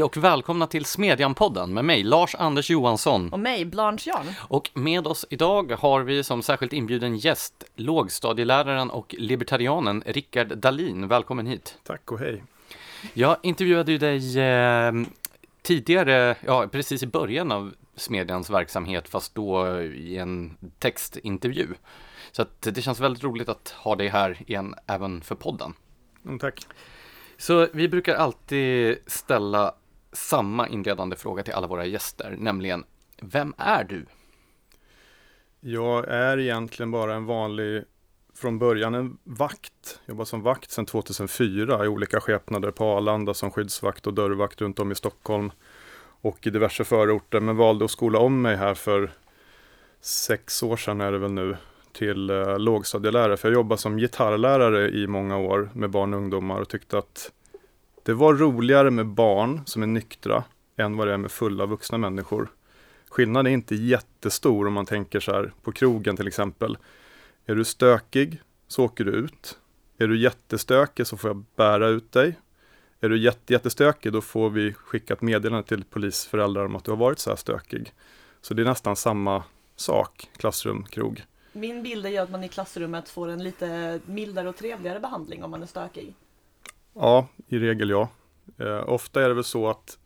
Hej och välkomna till Smedjan-podden med mig, Lars Anders Johansson. Och mig, Blanche Jarn. Och med oss idag har vi som särskilt inbjuden gäst lågstadieläraren och libertarianen Rickard Dalin. Välkommen hit. Tack och hej. Jag intervjuade ju dig eh, tidigare, ja precis i början av Smedjans verksamhet, fast då i en textintervju. Så att det känns väldigt roligt att ha dig här igen, även för podden. Mm, tack. Så vi brukar alltid ställa samma inledande fråga till alla våra gäster, nämligen Vem är du? Jag är egentligen bara en vanlig, från början en vakt. Jag jobbar som vakt sedan 2004 i olika skepnader på Arlanda som skyddsvakt och dörrvakt runt om i Stockholm och i diverse förorter, men valde att skola om mig här för sex år sedan är det väl nu till eh, lågstadielärare, för jag jobbade som gitarrlärare i många år med barn och ungdomar och tyckte att det var roligare med barn som är nyktra än vad det är med fulla vuxna människor. Skillnaden är inte jättestor om man tänker så här på krogen till exempel. Är du stökig så åker du ut. Är du jättestökig så får jag bära ut dig. Är du jätte, jättestökig då får vi skicka ett meddelande till polisföräldrar om att du har varit så här stökig. Så det är nästan samma sak, klassrum, krog. Min bild är ju att man i klassrummet får en lite mildare och trevligare behandling om man är stökig. Ja, i regel ja. Eh, ofta är det väl så att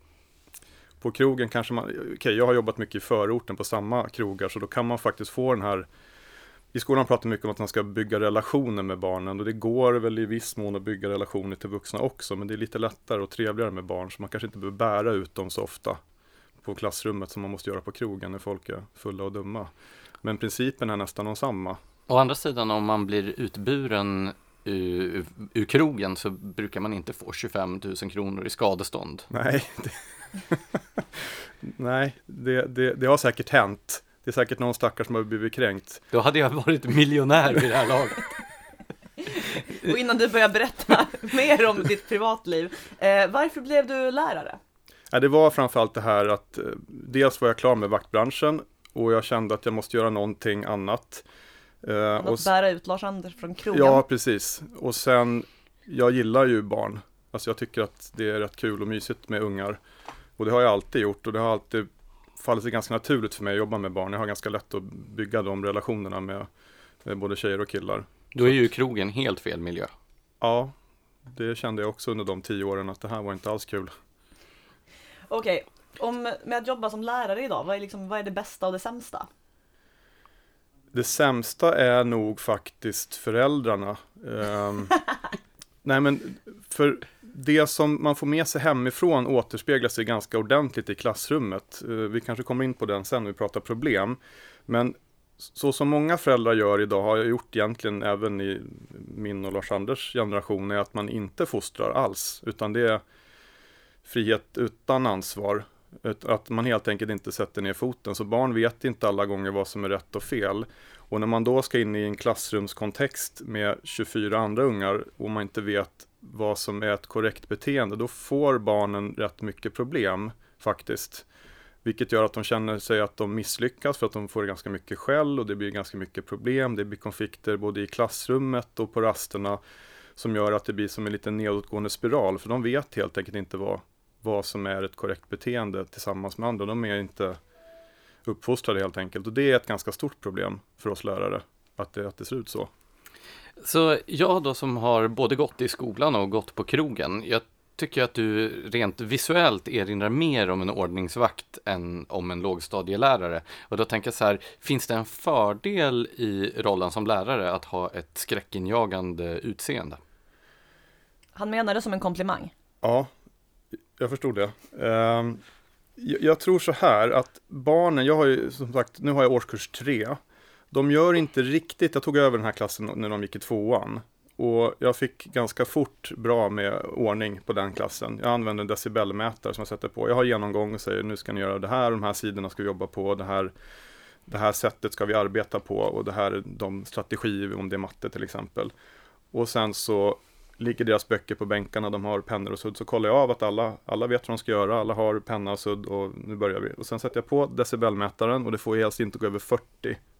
på krogen kanske man, okej okay, jag har jobbat mycket i förorten på samma krogar så då kan man faktiskt få den här i skolan pratar man mycket om att man ska bygga relationer med barnen och det går väl i viss mån att bygga relationer till vuxna också men det är lite lättare och trevligare med barn så man kanske inte behöver bära ut dem så ofta på klassrummet som man måste göra på krogen när folk är fulla och dumma. Men principen är nästan densamma. Å andra sidan om man blir utburen ur, ur krogen så brukar man inte få 25 000 kronor i skadestånd. Nej, det, Nej, det, det, det har säkert hänt. Det är säkert någon stackare som har blivit kränkt. Då hade jag varit miljonär vid det här laget. Och innan du börjar berätta mer om ditt privatliv, eh, varför blev du lärare? Ja, det var framförallt det här att eh, dels var jag klar med vaktbranschen och jag kände att jag måste göra någonting annat. Eh, att och, bära ut Lars Anders från krogen. Ja, precis. Och sen, jag gillar ju barn. Alltså jag tycker att det är rätt kul och mysigt med ungar. Och det har jag alltid gjort och det har alltid fallit sig ganska naturligt för mig att jobba med barn. Jag har ganska lätt att bygga de relationerna med, med både tjejer och killar. Då är ju krogen helt fel miljö. Ja, det kände jag också under de tio åren att det här var inte alls kul. Okej, okay. om med att jobba som lärare idag, vad är, liksom, vad är det bästa och det sämsta? Det sämsta är nog faktiskt föräldrarna. Um, nej men för det som man får med sig hemifrån återspeglar sig ganska ordentligt i klassrummet. Uh, vi kanske kommer in på den sen när vi pratar problem. Men så som många föräldrar gör idag, har jag gjort egentligen även i min och Lars-Anders generation, är att man inte fostrar alls. Utan det är frihet utan ansvar. Att man helt enkelt inte sätter ner foten. Så barn vet inte alla gånger vad som är rätt och fel. Och när man då ska in i en klassrumskontext med 24 andra ungar och man inte vet vad som är ett korrekt beteende, då får barnen rätt mycket problem faktiskt. Vilket gör att de känner sig att de misslyckas för att de får ganska mycket skäll och det blir ganska mycket problem. Det blir konflikter både i klassrummet och på rasterna som gör att det blir som en liten nedåtgående spiral. För de vet helt enkelt inte vad, vad som är ett korrekt beteende tillsammans med andra. De är inte uppfostrade helt enkelt. Och det är ett ganska stort problem för oss lärare, att det, att det ser ut så. Så jag då som har både gått i skolan och gått på krogen, jag tycker att du rent visuellt erinrar mer om en ordningsvakt än om en lågstadielärare. Och då tänker jag så här, finns det en fördel i rollen som lärare att ha ett skräckinjagande utseende? Han menar det som en komplimang. Ja, jag förstod det. Um, jag tror så här att barnen, jag har ju som sagt, nu har jag årskurs tre. De gör inte riktigt, jag tog över den här klassen när de gick i tvåan. Och jag fick ganska fort bra med ordning på den klassen. Jag använder en decibelmätare som jag sätter på. Jag har genomgång och säger nu ska ni göra det här, de här sidorna ska vi jobba på, det här, det här sättet ska vi arbeta på och det här är de strategier, om det är matte till exempel. Och sen så ligger deras böcker på bänkarna, de har pennor och sudd, så kollar jag av att alla, alla vet vad de ska göra, alla har penna och sudd och nu börjar vi. Och sen sätter jag på decibelmätaren och det får helst inte gå över 40,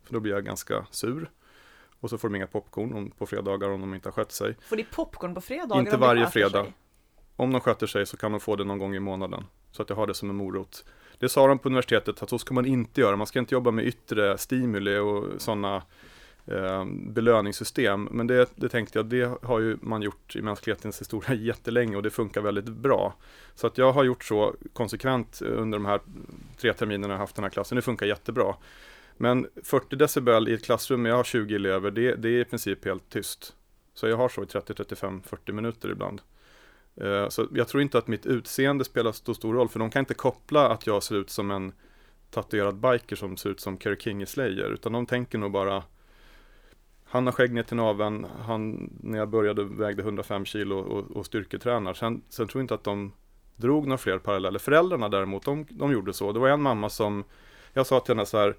för då blir jag ganska sur. Och så får de inga popcorn på fredagar om de inte har skött sig. Får de popcorn på fredagar? Inte varje fredag. Sig? Om de sköter sig så kan de få det någon gång i månaden. Så att jag har det som en morot. Det sa de på universitetet att så ska man inte göra. Man ska inte jobba med yttre stimuli och sådana eh, belöningssystem. Men det, det tänkte jag, det har ju man gjort i mänsklighetens historia jättelänge och det funkar väldigt bra. Så att jag har gjort så konsekvent under de här tre terminerna jag haft den här klassen. Det funkar jättebra. Men 40 decibel i ett klassrum med jag har 20 elever, det, det är i princip helt tyst. Så jag har så i 30, 35, 40 minuter ibland. Eh, så jag tror inte att mitt utseende spelar så stor roll, för de kan inte koppla att jag ser ut som en tatuerad biker som ser ut som Kerry King i Slayer, utan de tänker nog bara han har skägg ner till naveln, han när jag började vägde 105 kilo och, och styrketränar. Sen, sen tror jag inte att de drog några fler paralleller. Föräldrarna däremot, de, de gjorde så. Det var en mamma som, jag sa till henne så här,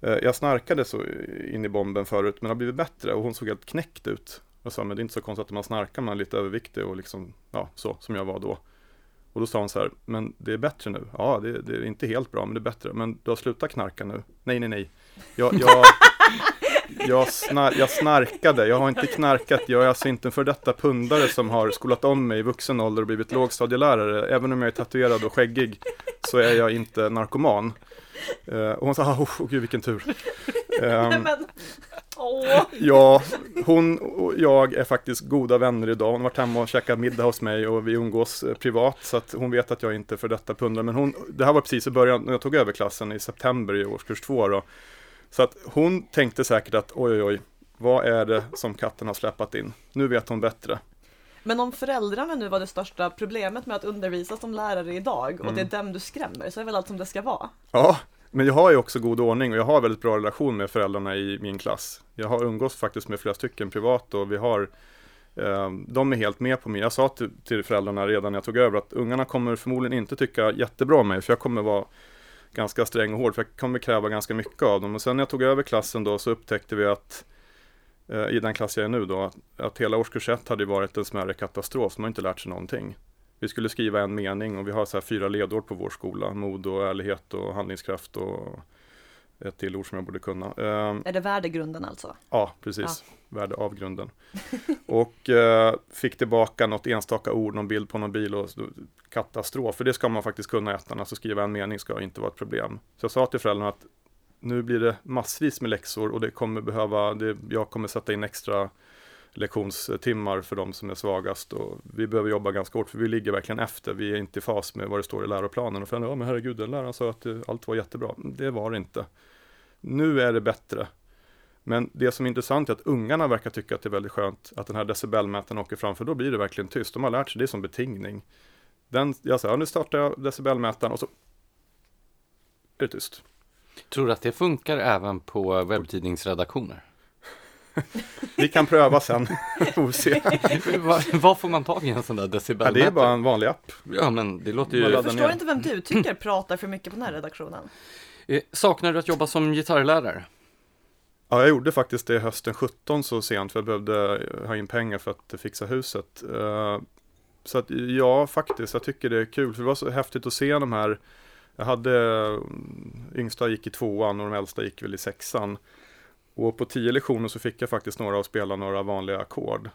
eh, jag snarkade så in i bomben förut men har blivit bättre och hon såg helt knäckt ut. Jag sa, men det är inte så konstigt att man snarkar, man är lite överviktig och liksom, ja, så som jag var då. Och då sa hon så här, men det är bättre nu. Ja, det, det är inte helt bra, men det är bättre. Men du har slutat knarka nu. Nej, nej, nej. Jag, jag, jag, snar, jag snarkade, jag har inte knarkat. Jag är alltså inte en för detta pundare som har skolat om mig i vuxen ålder och blivit lågstadielärare. Även om jag är tatuerad och skäggig så är jag inte narkoman. Uh, och hon sa, oh, oh gud vilken tur. Um. Ja, hon och jag är faktiskt goda vänner idag. Hon har varit hemma och käkat middag hos mig och vi umgås eh, privat så att hon vet att jag inte är för detta pundare. Men hon, det här var precis i början när jag tog över klassen i september i årskurs två då. Så att hon tänkte säkert att oj oj oj, vad är det som katten har släpat in? Nu vet hon bättre. Men om föräldrarna nu var det största problemet med att undervisa som lärare idag och mm. det är dem du skrämmer så är väl allt som det ska vara? Ja, men jag har ju också god ordning och jag har väldigt bra relation med föräldrarna i min klass. Jag har umgås faktiskt med flera stycken privat och vi har eh, de är helt med på mig. Jag sa till, till föräldrarna redan när jag tog över att ungarna kommer förmodligen inte tycka jättebra om mig för jag kommer vara ganska sträng och hård för jag kommer kräva ganska mycket av dem. Och sen när jag tog över klassen då så upptäckte vi att eh, i den klass jag är nu då, att, hela årskurs 1 hade varit en smärre katastrof, man har inte lärt sig någonting. Vi skulle skriva en mening och vi har så här fyra ledord på vår skola. Mod och ärlighet och handlingskraft och ett till ord som jag borde kunna. Ehm, är det värdegrunden alltså? Ja, precis. Ja. Värde avgrunden. och eh, fick tillbaka något enstaka ord, någon bild på någon bil och katastrof. För det ska man faktiskt kunna i ettan, alltså skriva en mening ska inte vara ett problem. Så jag sa till föräldrarna att nu blir det massvis med läxor och det kommer behöva, det, jag kommer sätta in extra lektionstimmar för de som är svagast och vi behöver jobba ganska hårt för vi ligger verkligen efter. Vi är inte i fas med vad det står i läroplanen och föräldrarna, ja men herregud, den läraren sa att eh, allt var jättebra. Det var det inte. Nu är det bättre. Men det som är intressant är att ungarna verkar tycka att det är väldigt skönt att den här decibelmätaren åker fram, för då blir det verkligen tyst. De har lärt sig det som betingning. Den, jag säger, ja, nu startar jag decibelmätaren och så är det tyst. Tror du att det funkar även på webbtidningsredaktioner? Vi kan pröva sen. Vad får man tag i en sån där decibelmätare? Ja, det är bara en vanlig app. Ja, men det låter ju... Jag förstår inte vem du tycker pratar för mycket på den här redaktionen. Eh, saknar du att jobba som gitarrlärare? Ja, jag gjorde faktiskt det hösten 17 så sent för jag behövde eh, ha in pengar för att fixa huset. Eh, så att ja, faktiskt, jag tycker det är kul. För det var så häftigt att se de här. Jag hade, mm, yngsta gick i tvåan och de äldsta gick väl i sexan. Och på tio lektioner så fick jag faktiskt några att spela några vanliga ackord.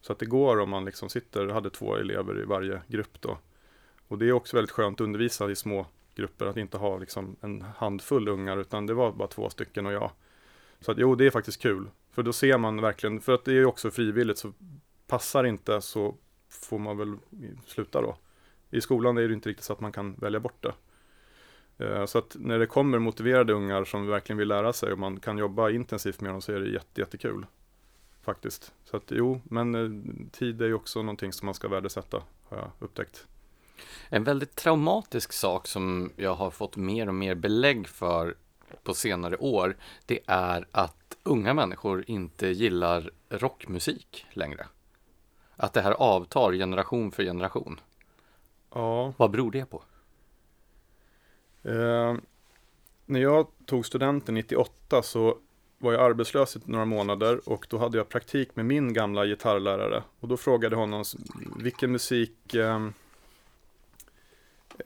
Så att det går om man liksom sitter, hade två elever i varje grupp då. Och det är också väldigt skönt att undervisa i små grupper, att inte ha liksom en handfull ungar, utan det var bara två stycken och jag. Så att jo, det är faktiskt kul. För då ser man verkligen, för att det är också frivilligt, så passar inte så får man väl sluta då. I skolan är det inte riktigt så att man kan välja bort det. Eh, så att när det kommer motiverade ungar som verkligen vill lära sig och man kan jobba intensivt med dem så är det jätte, jättekul. Faktiskt. Så att jo, men eh, tid är ju också någonting som man ska värdesätta, har jag upptäckt. En väldigt traumatisk sak som jag har fått mer och mer belägg för på senare år, det är att unga människor inte gillar rockmusik längre. Att det här avtar generation för generation. Ja. Vad beror det på? Eh, när jag tog studenten 98 så var jag arbetslös i några månader och då hade jag praktik med min gamla gitarrlärare. Och då frågade honom vilken musik eh,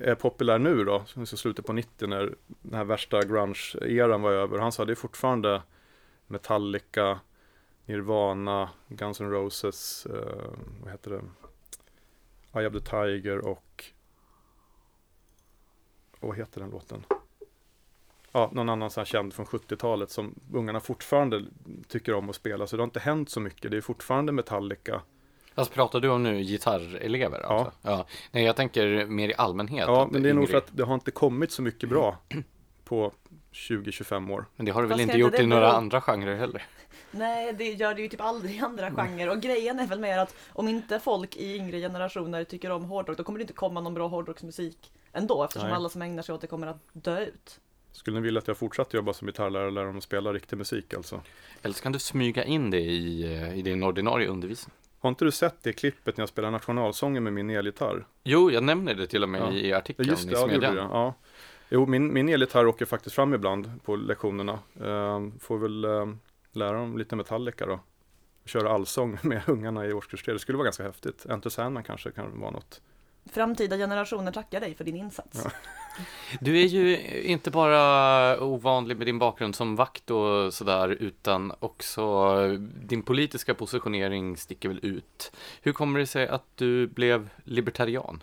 är populär nu då? Så slutet på 90 när den här värsta grunge-eran var över. Han sa det är fortfarande Metallica, Nirvana, Guns N' Roses, eh, vad heter det? Eye of the Tiger och vad heter den låten? Ja, någon annan så här känd från 70-talet som ungarna fortfarande tycker om att spela. Så det har inte hänt så mycket. Det är fortfarande Metallica. Alltså pratar du om nu gitarrelever? Alltså? Ja. ja. Nej, jag tänker mer i allmänhet. Ja, men det är nog för att det har inte kommit så mycket bra på 20-25 år. Men det har det väl Fast inte gjort det i några bero- andra genrer heller? Nej, det gör det ju typ aldrig i andra genrer. Och grejen är väl mer att om inte folk i yngre generationer tycker om hårdrock, då kommer det inte komma någon bra hårdrocksmusik ändå, eftersom Nej. alla som ägnar sig åt det kommer att dö ut. Skulle ni vilja att jag fortsatte jobba som gitarrlärare och lära dem att spela riktig musik alltså? Eller så kan du smyga in det i, eh, i din ordinarie undervisning? Har inte du sett det klippet när jag spelar nationalsången med min elgitarr? Jo, jag nämner det till och med Ja. i artikeln just det, i ja, det Smedjan. Ja. Jo, min, min elgitarr åker faktiskt fram ibland på lektionerna. Ehm, får väl ehm, lära dem lite Metallica då. Köra allsång med ungarna i årskurs 3. Det skulle vara ganska häftigt. Enter Sandman kanske kan vara något. Framtida generationer tackar dig för din insats. Ja. Du är ju inte bara ovanlig med din bakgrund som vakt och sådär, utan också din politiska positionering sticker väl ut. Hur kommer det sig att du blev libertarian?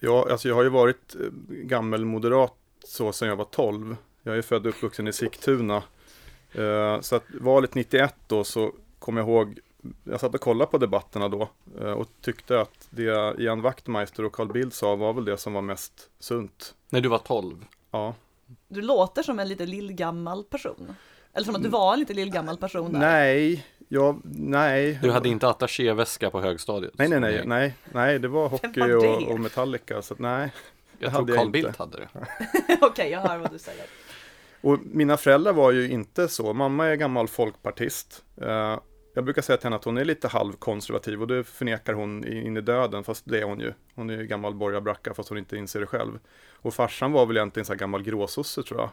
Ja, alltså jag har ju varit eh, gammelmoderat så sedan jag var 12. Jag är född och uppvuxen i Sigtuna. Eh, Så att valet 91 då så kommer jag ihåg, jag satt och kollade på debatterna då eh, och tyckte att det Ian Wachtmeister och Carl Bildt sa var väl det som var mest sunt. När du var 12? Ja. Du låter som en lite lillgammal person. Eller som att du var en lite lillgammal person där. Nej, jag, nej. Du hade inte attachéväska på högstadiet? Nej, nej, nej, nej, nej, det var hockey var och, det? och Metallica, så att nej. Jag tror Carl. Bildt hade det. Okej, jag hör vad du säger. Och mina föräldrar var ju inte så. Mamma är gammal folkpartist. Eh, jag brukar säga till henne att hon är lite halvkonservativ och det förnekar hon in i döden, fast det är hon ju. Hon är ju gammal borgarbracka fast hon inte inser det själv. Och farsan var väl egentligen så här gammal gråsosse tror jag.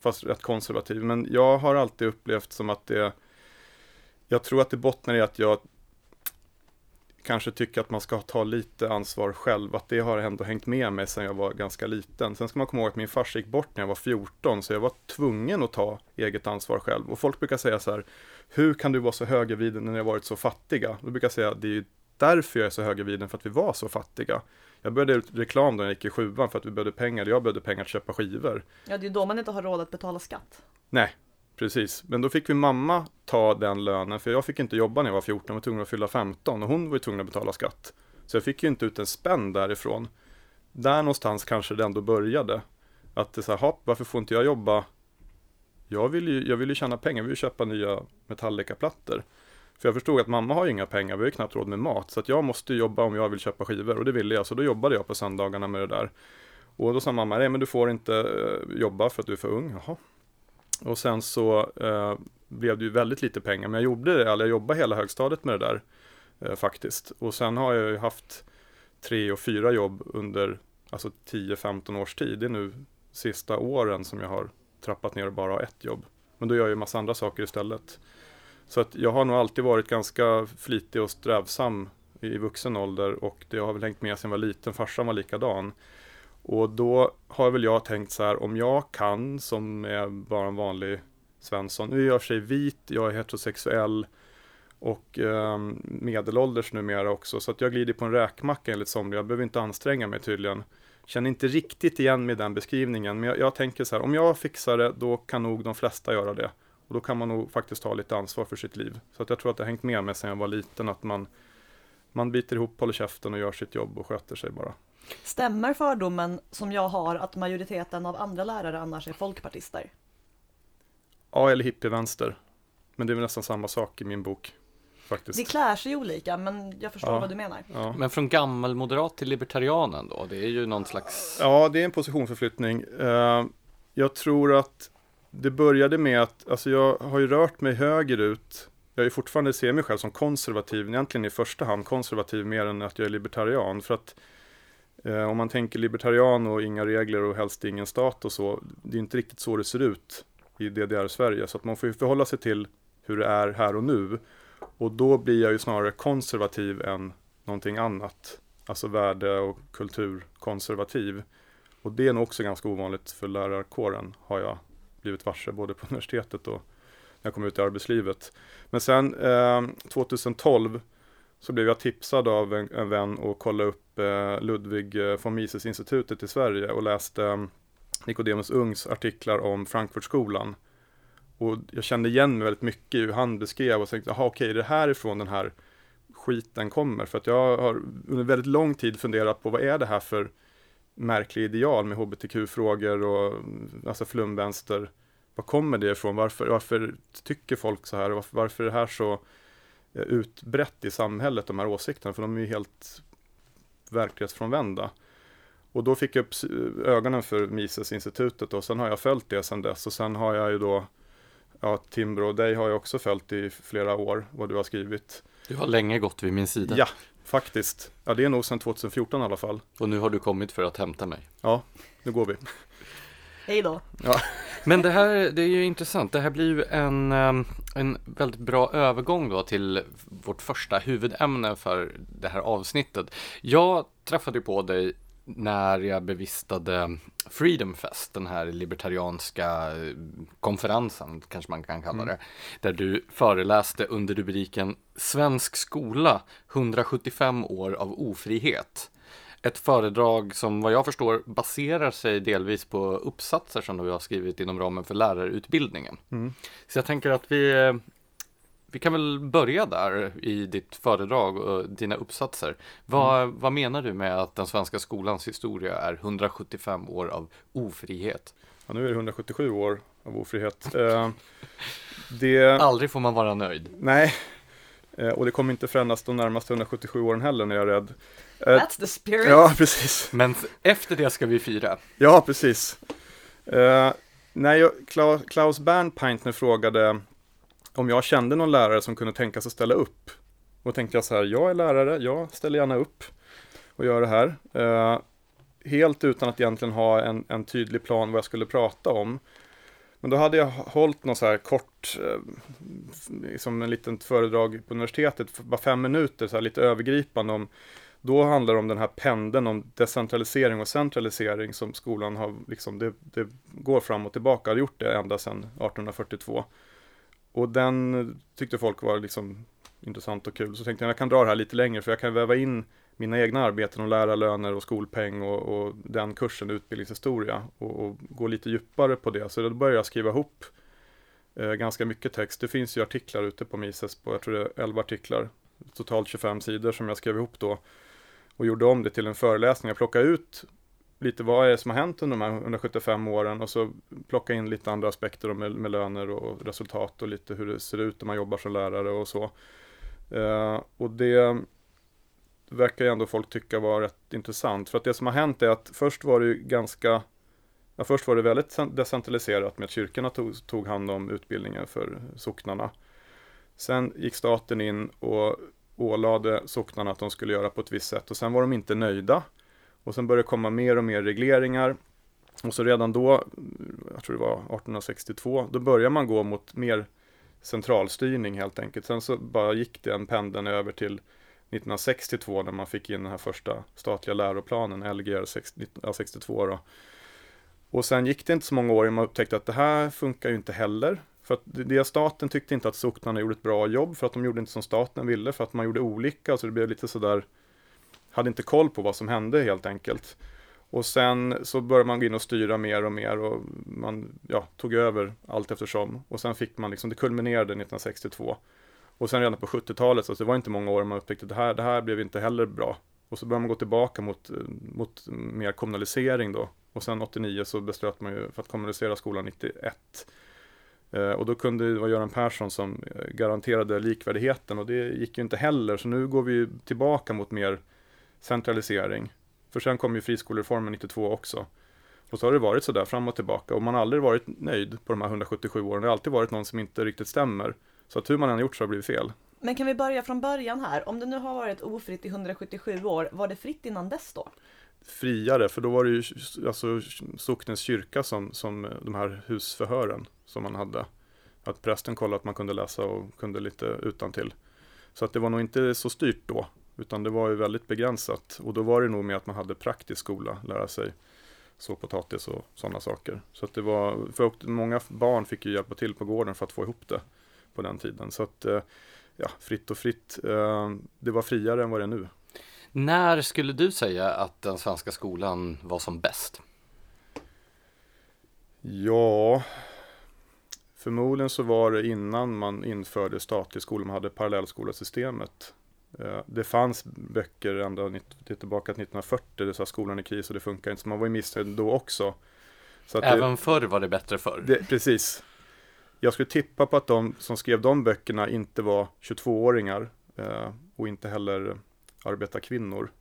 Fast rätt konservativ. Men jag har alltid upplevt som att det Jag tror att det bottnar i att jag kanske tycker att man ska ta lite ansvar själv. Att det har ändå hängt med mig sedan jag var ganska liten. Sen ska man komma ihåg att min farsa gick bort när jag var 14, så jag var tvungen att ta eget ansvar själv. Och folk brukar säga så här, hur kan du vara så högervriden när ni har varit så fattiga? Då brukar jag säga, det är ju därför jag är så högervriden, för att vi var så fattiga. Jag började ut reklam då jag gick i sjuan för att vi behövde pengar. Jag behövde pengar att köpa skivor. Ja, det är ju då man inte har råd att betala skatt. Nej, precis. Men då fick vi mamma ta den lönen, för jag fick inte jobba när jag var 14, jag var tvungen att fylla 15 och hon var ju tvungen att betala skatt. Så jag fick ju inte ut en spänn därifrån. Där någonstans kanske det ändå började. Att det är så här, hopp, varför får inte jag jobba? Jag vill ju, jag vill ju tjäna pengar, jag vill ju köpa nya Metallica-plattor. För jag förstod att mamma har ju inga pengar, vi har ju knappt råd med mat. Så att jag måste jobba om jag vill köpa skivor och det ville jag. Så då jobbade jag på söndagarna med det där. Och då sa mamma, nej men du får inte eh, jobba för att du är för ung. Jaha. Och sen så eh, blev det ju väldigt lite pengar, men jag gjorde det, eller jag jobbade hela högstadiet med det där eh, faktiskt. Och sen har jag ju haft tre och fyra jobb under alltså 10-15 års tid. Det är nu sista åren som jag har trappat ner och bara har ett jobb. Men då gör jag ju massa andra saker istället. Så att jag har nog alltid varit ganska flitig och strävsam i vuxen ålder och det har väl hängt med sedan jag var liten. Farsan var likadan. Och då har väl jag tänkt så här, om jag kan, som är bara en vanlig Svensson, nu är jag sig vit, jag är heterosexuell och eh, medelålders numera också, så att jag glider på en räkmacka enligt somliga, jag behöver inte anstränga mig tydligen. Känner inte riktigt igen med den beskrivningen, men jag, jag tänker så här, om jag fixar det, då kan nog de flesta göra det. Och då kan man nog faktiskt ta lite ansvar för sitt liv. Så att jag tror att det har hängt med mig sedan jag var liten, att man, man biter ihop, håller käften och gör sitt jobb och sköter sig bara. Stämmer fördomen som jag har att majoriteten av andra lärare annars är folkpartister? Ja, eller hippievänster. Men det är väl nästan samma sak i min bok. Faktiskt. Det klär sig olika, men jag förstår Ja. vad du menar. Ja. Men från gammalmoderat till libertarianen då? Det är ju någon slags... ja, det är en positionsförflyttning. Eh, jag tror att det började med att, alltså jag har ju rört mig högerut. Jag är fortfarande ser mig själv som konservativ, egentligen i första hand konservativ mer än att jag är libertarian. För att Eh, om man tänker libertarian och inga regler och helst ingen stat och så, det är inte riktigt så det ser ut i DDR-Sverige. Så att man får ju förhålla sig till hur det är här och nu. Och då blir jag ju snarare konservativ än någonting annat. Alltså värde och kulturkonservativ. Och det är nog också ganska ovanligt för lärarkåren har jag blivit varse både på universitetet och när jag kom ut i arbetslivet. Men sen eh, 2012 så blev jag tipsad av en, en vän och kollade upp eh, Ludwig eh, von Mises-institutet i Sverige och läste eh, Nicodemus Ungs artiklar om Frankfurtskolan. Och jag kände igen mig väldigt mycket i hur han beskrev och tänkte, jaha okej, det är härifrån den här skiten kommer. För att jag har under väldigt lång tid funderat på vad är det här för märklig ideal med hbtq-frågor och mm, alltså flumvänster. Var kommer det ifrån? Varför, varför tycker folk så här? Varför, varför är det här så utbrett i samhället, de här åsikterna? För de är ju helt verklighetsfrånvända. Och då fick jag upp ögonen för Mises-institutet och sen har jag följt det sen dess. Och sen har jag ju då, ja, Timbro, dig har jag också följt i flera år, vad du har skrivit. Du har länge gått vid min sida. Ja, faktiskt. Ja, det är nog sedan 2014 i alla fall. Och nu har du kommit för att hämta mig. Ja, nu går vi. Hej då. Ja. Men det här, det är ju intressant. Det här blir ju en, ehm, en väldigt bra övergång då till vårt första huvudämne för det här avsnittet. Jag träffade på dig när jag bevistade Freedom Fest, den här libertarianska konferensen, kanske man kan kalla det, mm. där du föreläste under rubriken Svensk skola, 175 år av ofrihet. Ett föredrag som vad jag förstår baserar sig delvis på uppsatser som du har skrivit inom ramen för lärarutbildningen. Mm. Så jag tänker att vi vi kan väl börja där i ditt föredrag och dina uppsatser. Vad, mm. vad menar du med att den svenska skolans historia är 175 år av ofrihet? Ja, nu är det 177 år av ofrihet. Eh, det... Aldrig får man vara nöjd. Nej, eh, och det kommer inte förändras de närmaste 177 åren heller när jag är rädd. Eh, That's the spirit. Ja, precis. Men efter det ska vi fira. Ja, precis. Eh, när jag, Klaus Bernpaintner frågade om jag kände någon lärare som kunde tänka sig ställa upp. Och tänkte jag så här, jag är lärare, jag ställer gärna upp och gör det här. Eh, helt utan att egentligen ha en, en, tydlig plan vad jag skulle prata om. Men då hade jag hållit något så här kort, eh, som liksom en liten föredrag på universitetet, bara fem minuter, så här lite övergripande om då handlar det om den här pendeln om decentralisering och centralisering som skolan har, liksom, det, det går fram och tillbaka, har gjort det ända sedan 1842. Och den tyckte folk var liksom intressant och kul. Så tänkte jag jag kan dra det här lite längre för jag kan väva in mina egna arbeten om lärarlöner och skolpeng och, och den kursen utbildningshistoria och, och, gå lite djupare på det. Så då började jag skriva ihop eh, ganska mycket text. Det finns ju artiklar ute på Mises på, jag tror det är 11 artiklar, totalt 25 sidor som jag skrev ihop då och gjorde om det till en föreläsning. Jag plockade ut lite vad är det som har hänt under de här 175 åren och så plocka in lite andra aspekter med, med löner och resultat och lite hur det ser ut när man jobbar som lärare och så. Eh, och det verkar ju ändå folk tycka var rätt intressant. För att det som har hänt är att först var det ju ganska Ja, först var det väldigt decentraliserat med att kyrkorna tog, tog hand om utbildningen för socknarna. Sen gick staten in och ålade socknarna att de skulle göra på ett visst sätt och sen var de inte nöjda. Och sen började det komma mer och mer regleringar. Och så redan då, jag tror det var 1862, då började man gå mot mer centralstyrning helt enkelt. Sen så bara gick den pendeln över till 1962 när man fick in den här första statliga läroplanen, Lgr 62 då. Och sen gick det inte så många år innan man upptäckte att det här funkar ju inte heller. För att det staten tyckte inte att socknarna gjorde ett bra jobb för att de gjorde inte som staten ville för att man gjorde olika så det blev lite sådär hade inte koll på vad som hände helt enkelt. Och sen så började man gå in och styra mer och mer och man ja, tog över allt eftersom. Och sen fick man liksom, det kulminerade 1962. Och sen redan på 70-talet, så det var inte många år man upptäckte att det här, det här blev inte heller bra. Och så började man gå tillbaka mot, mot mer kommunalisering då. Och sen 89 så beslöt man ju för att kommunalisera skolan 91. Eh, och då kunde det vara Göran Persson som eh, garanterade likvärdigheten och det gick ju inte heller. Så nu går vi tillbaka mot mer centralisering. För sen kom ju friskolereformen 92 också. Och så har det varit sådär fram och tillbaka och man har aldrig varit nöjd på de här 177 åren. Det har alltid varit någon som inte riktigt stämmer. Så att hur man än gjort så har det blivit fel. Men kan vi börja från början här? Om det nu har varit ofritt i 177 år, var det fritt innan dess då? Friare, för då var det ju alltså socknens kyrka som, som de här husförhören som man hade. Att prästen kollade att man kunde läsa och kunde lite utan till. Så att det var nog inte så styrt då. Utan det var ju väldigt begränsat. Och då var det nog med att man hade praktisk skola, lära sig så potatis och sådana saker. Så att det var, för många barn fick ju hjälpa till på gården för att få ihop det på den tiden. Så att eh, ja, fritt och fritt. Eh, det var friare än vad det är nu. När skulle du säga att den svenska skolan var som bäst? Ja, förmodligen så var det innan man införde statlig skola, man hade parallellskolasystemet. Eh, det fanns böcker ända tillbaka till 1940, det sa skolan i kris och det funkar inte, så man var ju missnöjd då också. Även det, förr var det bättre förr? Det, precis. Jag skulle tippa på att de som skrev de böckerna inte var 22-åringar eh, och inte heller arbetarkvinnor.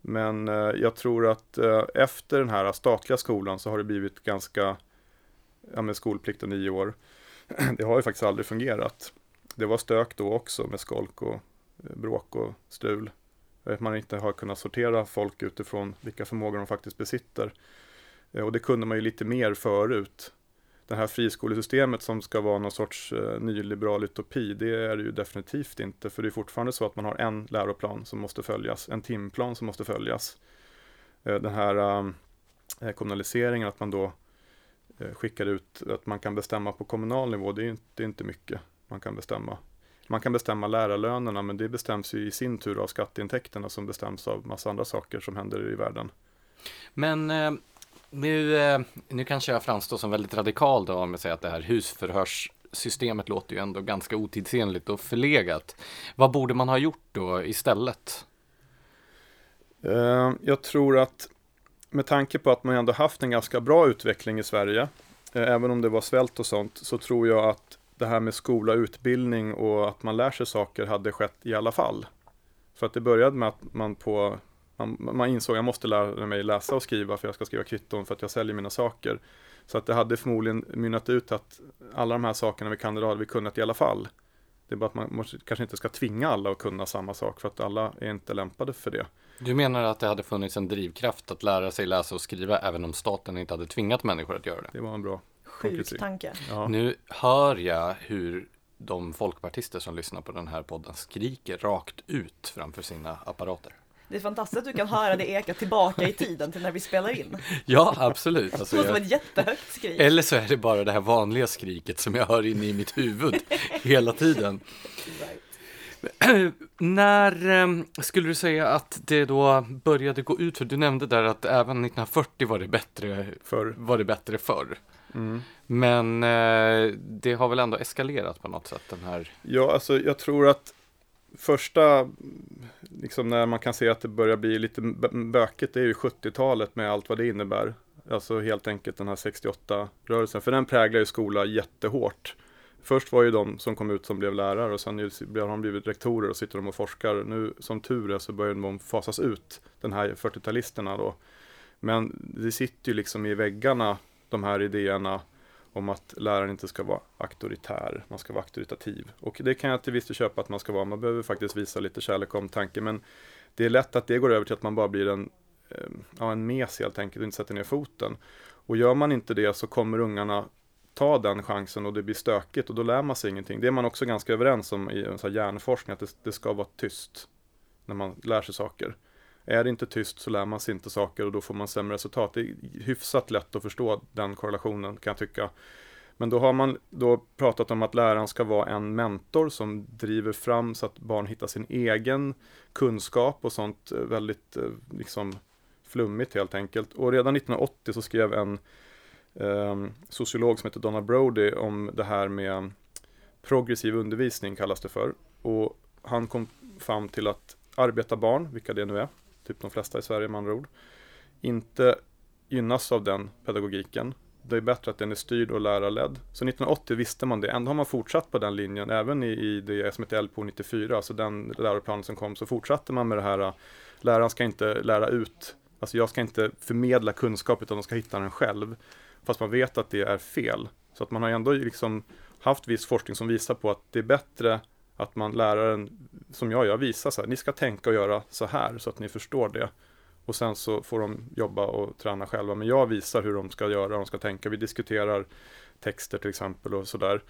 Men eh, jag tror att eh, efter den här statliga skolan så har det blivit ganska, ja med skolplikt och nio år, det har ju faktiskt aldrig fungerat. Det var stök då också med skolk och eh, bråk och strul. Att man inte har kunnat sortera folk utifrån vilka förmågor de faktiskt besitter. Eh, och det kunde man ju lite mer förut det här friskolesystemet som ska vara någon sorts eh, nyliberal utopi, det är det ju definitivt inte. För det är fortfarande så att man har en läroplan som måste följas, en timplan som måste följas. Eh, den här eh, eh kommunaliseringen, att man då eh, skickar ut att man kan bestämma på kommunal nivå, det är, inte, det är inte mycket man kan bestämma. Man kan bestämma lärarlönerna, men det bestäms ju i sin tur av skatteintäkterna som bestäms av massa andra saker som händer i världen. Men eh, nu, eh, nu kanske jag framstår som väldigt radikal då om jag säger att det här husförhörssystemet låter ju ändå ganska otidsenligt och förlegat. Vad borde man ha gjort då istället? Eh, jag tror att med tanke på att man ändå haft en ganska bra utveckling i Sverige, eh, även om det var svält och sånt, så tror jag att det här med skola, utbildning och att man lär sig saker hade skett i alla fall. För att det började med att man på man, man insåg att jag måste lära mig läsa och skriva för jag ska skriva kvitton för att jag säljer mina saker. Så att det hade förmodligen mynnat ut att alla de här sakerna vi kan idag hade vi kunnat i alla fall. Det är bara att man måste, kanske inte ska tvinga alla att kunna samma sak för att alla är inte lämpade för det. Du menar att det hade funnits en drivkraft att lära sig läsa och skriva även om staten inte hade tvingat människor att göra det? Det var en bra Sjuk tanke. Ja. Nu hör jag hur de folkpartister som lyssnar på den här podden skriker rakt ut framför sina apparater. Det är fantastiskt att du kan höra det eka tillbaka i tiden till när vi spelar in. Ja, absolut. Alltså, det låter som ett jättehögt skrik. Eller så är det bara det här vanliga skriket som jag hör inne i mitt huvud hela tiden. Right. När um, skulle du säga att det då började gå ut för? Du nämnde där att även 1940 var det bättre förr. Var det bättre förr. Mm. Men uh, det har väl ändå eskalerat på något sätt den här? Ja, alltså jag tror att första, liksom när man kan se att det börjar bli lite bökigt, det är ju 70-talet med allt vad det innebär. Alltså helt enkelt den här 68-rörelsen, för den präglar ju skola jättehårt. Först var ju de som kom ut som blev lärare och sen har de blivit rektorer och sitter de och forskar. Nu som tur är så börjar de fasas ut, den här 40-talisterna då. Men det sitter ju liksom i väggarna, de här idéerna om att läraren inte ska vara auktoritär, man ska vara auktoritativ. Och det kan jag till viss del köpa att man ska vara, man behöver faktiskt visa lite kärlek och omtanke, men det är lätt att det går över till att man bara blir en, eh, ja, en mes helt enkelt och inte sätter ner foten. Och gör man inte det så kommer ungarna ta den chansen och det blir stökigt och då lär man sig ingenting. Det är man också ganska överens om i en hjärnforskning, att det, det ska vara tyst när man lär sig saker. Är det inte tyst så lär man sig inte saker och då får man sämre resultat. Det är hyfsat lätt att förstå den korrelationen kan jag tycka. Men då har man då pratat om att läraren ska vara en mentor som driver fram så att barn hittar sin egen kunskap och sånt eh, väldigt eh, liksom flummigt helt enkelt. Och redan 1980 så skrev en eh, sociolog som heter Donna Brody om det här med progressiv undervisning kallas det för. Och han kom fram till att arbetarbarn, vilka det nu är, typ de flesta i Sverige med andra ord, inte gynnas av den pedagogiken. Det är bättre att den är styrd och lärarledd. Så 1980 visste man det. Ändå har man fortsatt på den linjen, även i, i det som heter LPO 94, alltså den läroplanen som kom, så fortsatte man med det här, äh, läraren ska inte lära ut, alltså jag ska inte förmedla kunskap, utan de ska hitta den själv. Fast man vet att det är fel. Så att man har ändå liksom haft viss forskning som visar på att det är bättre att man läraren, som jag gör, visar så här, ni ska tänka och göra så här så att ni förstår det. Och sen så får de jobba och träna själva. Men jag visar hur de ska göra, de ska tänka. Vi diskuterar texter till exempel och sådär.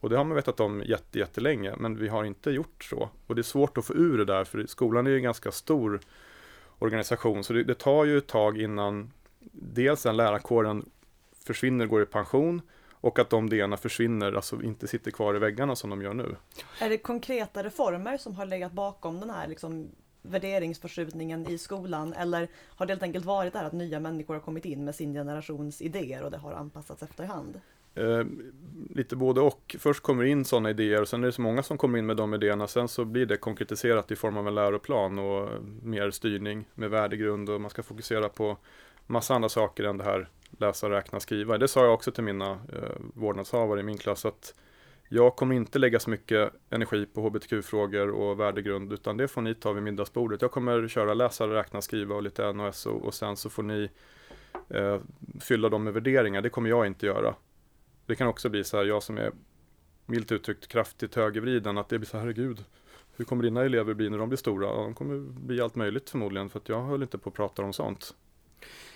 Och det har man vetat om jätte, jättelänge, men vi har inte gjort så. Och det är svårt att få ur det där, för skolan är ju en ganska stor organisation, så det, det tar ju ett tag innan dels den lärarkåren försvinner, går i pension, och att de idéerna försvinner, alltså inte sitter kvar i väggarna som de gör nu. Är det konkreta reformer som har legat bakom den här liksom värderingsförskjutningen i skolan eller har det helt enkelt varit det här att nya människor har kommit in med sin generations idéer och det har anpassats efterhand? Eh, lite både och. Först kommer in sådana idéer och sen är det så många som kommer in med de idéerna. Sen så blir det konkretiserat i form av en läroplan och mer styrning med värdegrund och man ska fokusera på massa andra saker än det här läsa, räkna, skriva. Det sa jag också till mina eh, vårdnadshavare i min klass att jag kommer inte lägga så mycket energi på hbtq-frågor och värdegrund utan det får ni ta vid middagsbordet. Jag kommer köra läsa, räkna, skriva och lite NOS och, och sen så får ni eh, fylla dem med värderingar. Det kommer jag inte göra. Det kan också bli så här, jag som är milt uttryckt kraftigt högervriden, att det blir så här, herregud, hur kommer dina elever bli när de blir stora? Ja, de kommer bli allt möjligt förmodligen, för att jag höll inte på att prata om sånt.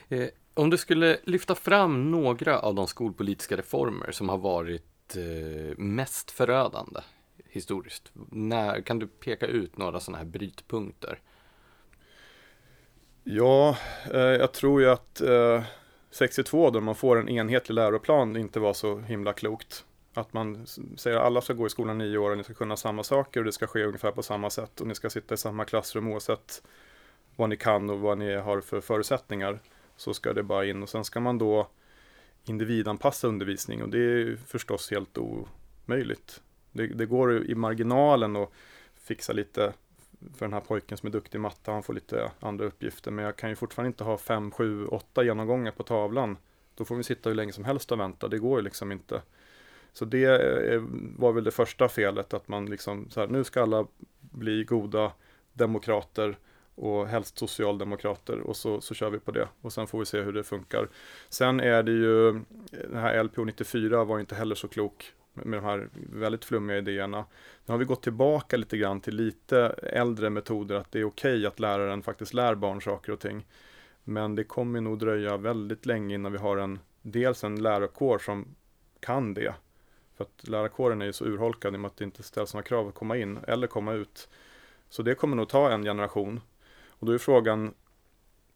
Eh, om du skulle lyfta fram några av de skolpolitiska reformer som har varit eh, mest förödande historiskt, när, kan du peka ut några sådana här brytpunkter? Ja, eh, jag tror ju att 62 då man får en enhetlig läroplan inte var så himla klokt. Att man säger att alla ska gå i skolan nio år och ni ska kunna samma saker och det ska ske ungefär på samma sätt och ni ska sitta i samma klassrum oavsett vad ni kan och vad ni har för förutsättningar. Så ska det bara in och sen ska man då individanpassa undervisning och det är förstås helt omöjligt. Det, det går i marginalen att fixa lite för den här pojken som är duktig i matte, han får lite andra uppgifter. Men jag kan ju fortfarande inte ha fem, sju, åtta genomgångar på tavlan. Då får vi sitta hur länge som helst och vänta, det går ju liksom inte. Så det var väl det första felet, att man liksom så här, nu ska alla bli goda demokrater och helst socialdemokrater och så, så kör vi på det och sen får vi se hur det funkar. Sen är det ju, den här LPO 94 var inte heller så klok med de här väldigt flummiga idéerna. Nu har vi gått tillbaka lite grann till lite äldre metoder, att det är okej okay att läraren faktiskt lär barn saker och ting. Men det kommer nog dröja väldigt länge innan vi har en, dels en lärarkår som kan det. För att lärarkåren är ju så urholkad i och med att det inte ställs några krav att komma in eller komma ut. Så det kommer nog ta en generation. Och då är frågan,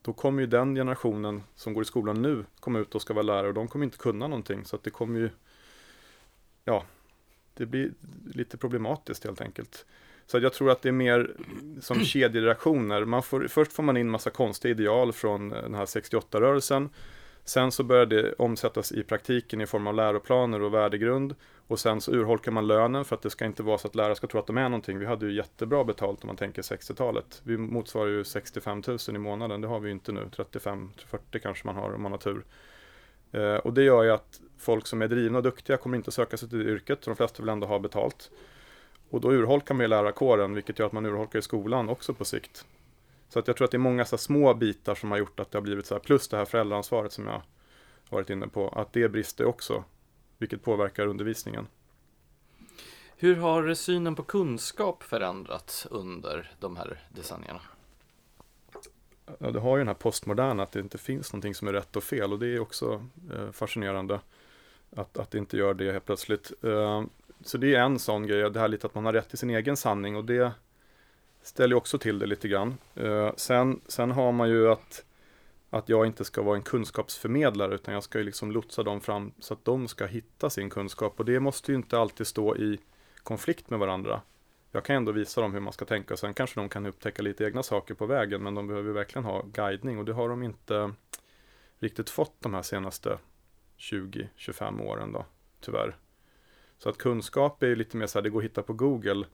då kommer ju den generationen som går i skolan nu komma ut och ska vara lärare och de kommer inte kunna någonting. Så att det kommer ju ja, det blir lite problematiskt helt enkelt. Så jag tror att det är mer som kedjereaktioner. Man får, först får man in massa konstiga ideal från den här 68-rörelsen. Sen så börjar det omsättas i praktiken i form av läroplaner och värdegrund. Och sen så urholkar man lönen för att det ska inte vara så att lärare ska tro att de är någonting. Vi hade ju jättebra betalt om man tänker 60-talet. Vi motsvarar ju 65 000 i månaden. Det har vi ju inte nu. 35-40 kanske man har om man har tur. Eh, och det gör ju att folk som är drivna och duktiga kommer inte söka sig till det yrket. De flesta vill ändå ha betalt. Och då urholkar man ju lärarkåren, vilket gör att man urholkar i skolan också på sikt. Så att jag tror att det är många så små bitar som har gjort att det har blivit så här, plus det här föräldraansvaret som jag varit inne på, att det brister också, vilket påverkar undervisningen. Hur har synen på kunskap förändrats under de här decennierna? Ja, det har ju den här postmoderna, att det inte finns någonting som är rätt och fel och det är också eh, fascinerande att, att det inte gör det helt plötsligt. Eh, så det är en sån grej, det här lite att man har rätt till sin egen sanning och det ställer också till det lite grann. Eh, sen, sen har man ju att, att jag inte ska vara en kunskapsförmedlare utan jag ska ju liksom lotsa dem fram så att de ska hitta sin kunskap och det måste ju inte alltid stå i konflikt med varandra jag kan ändå visa dem hur man ska tänka. och Sen kanske de kan upptäcka lite egna saker på vägen. Men de behöver verkligen ha guidning och det har de inte riktigt fått de här senaste 20-25 åren då, tyvärr. Så att kunskap är ju lite mer så här, det går att hitta på Google.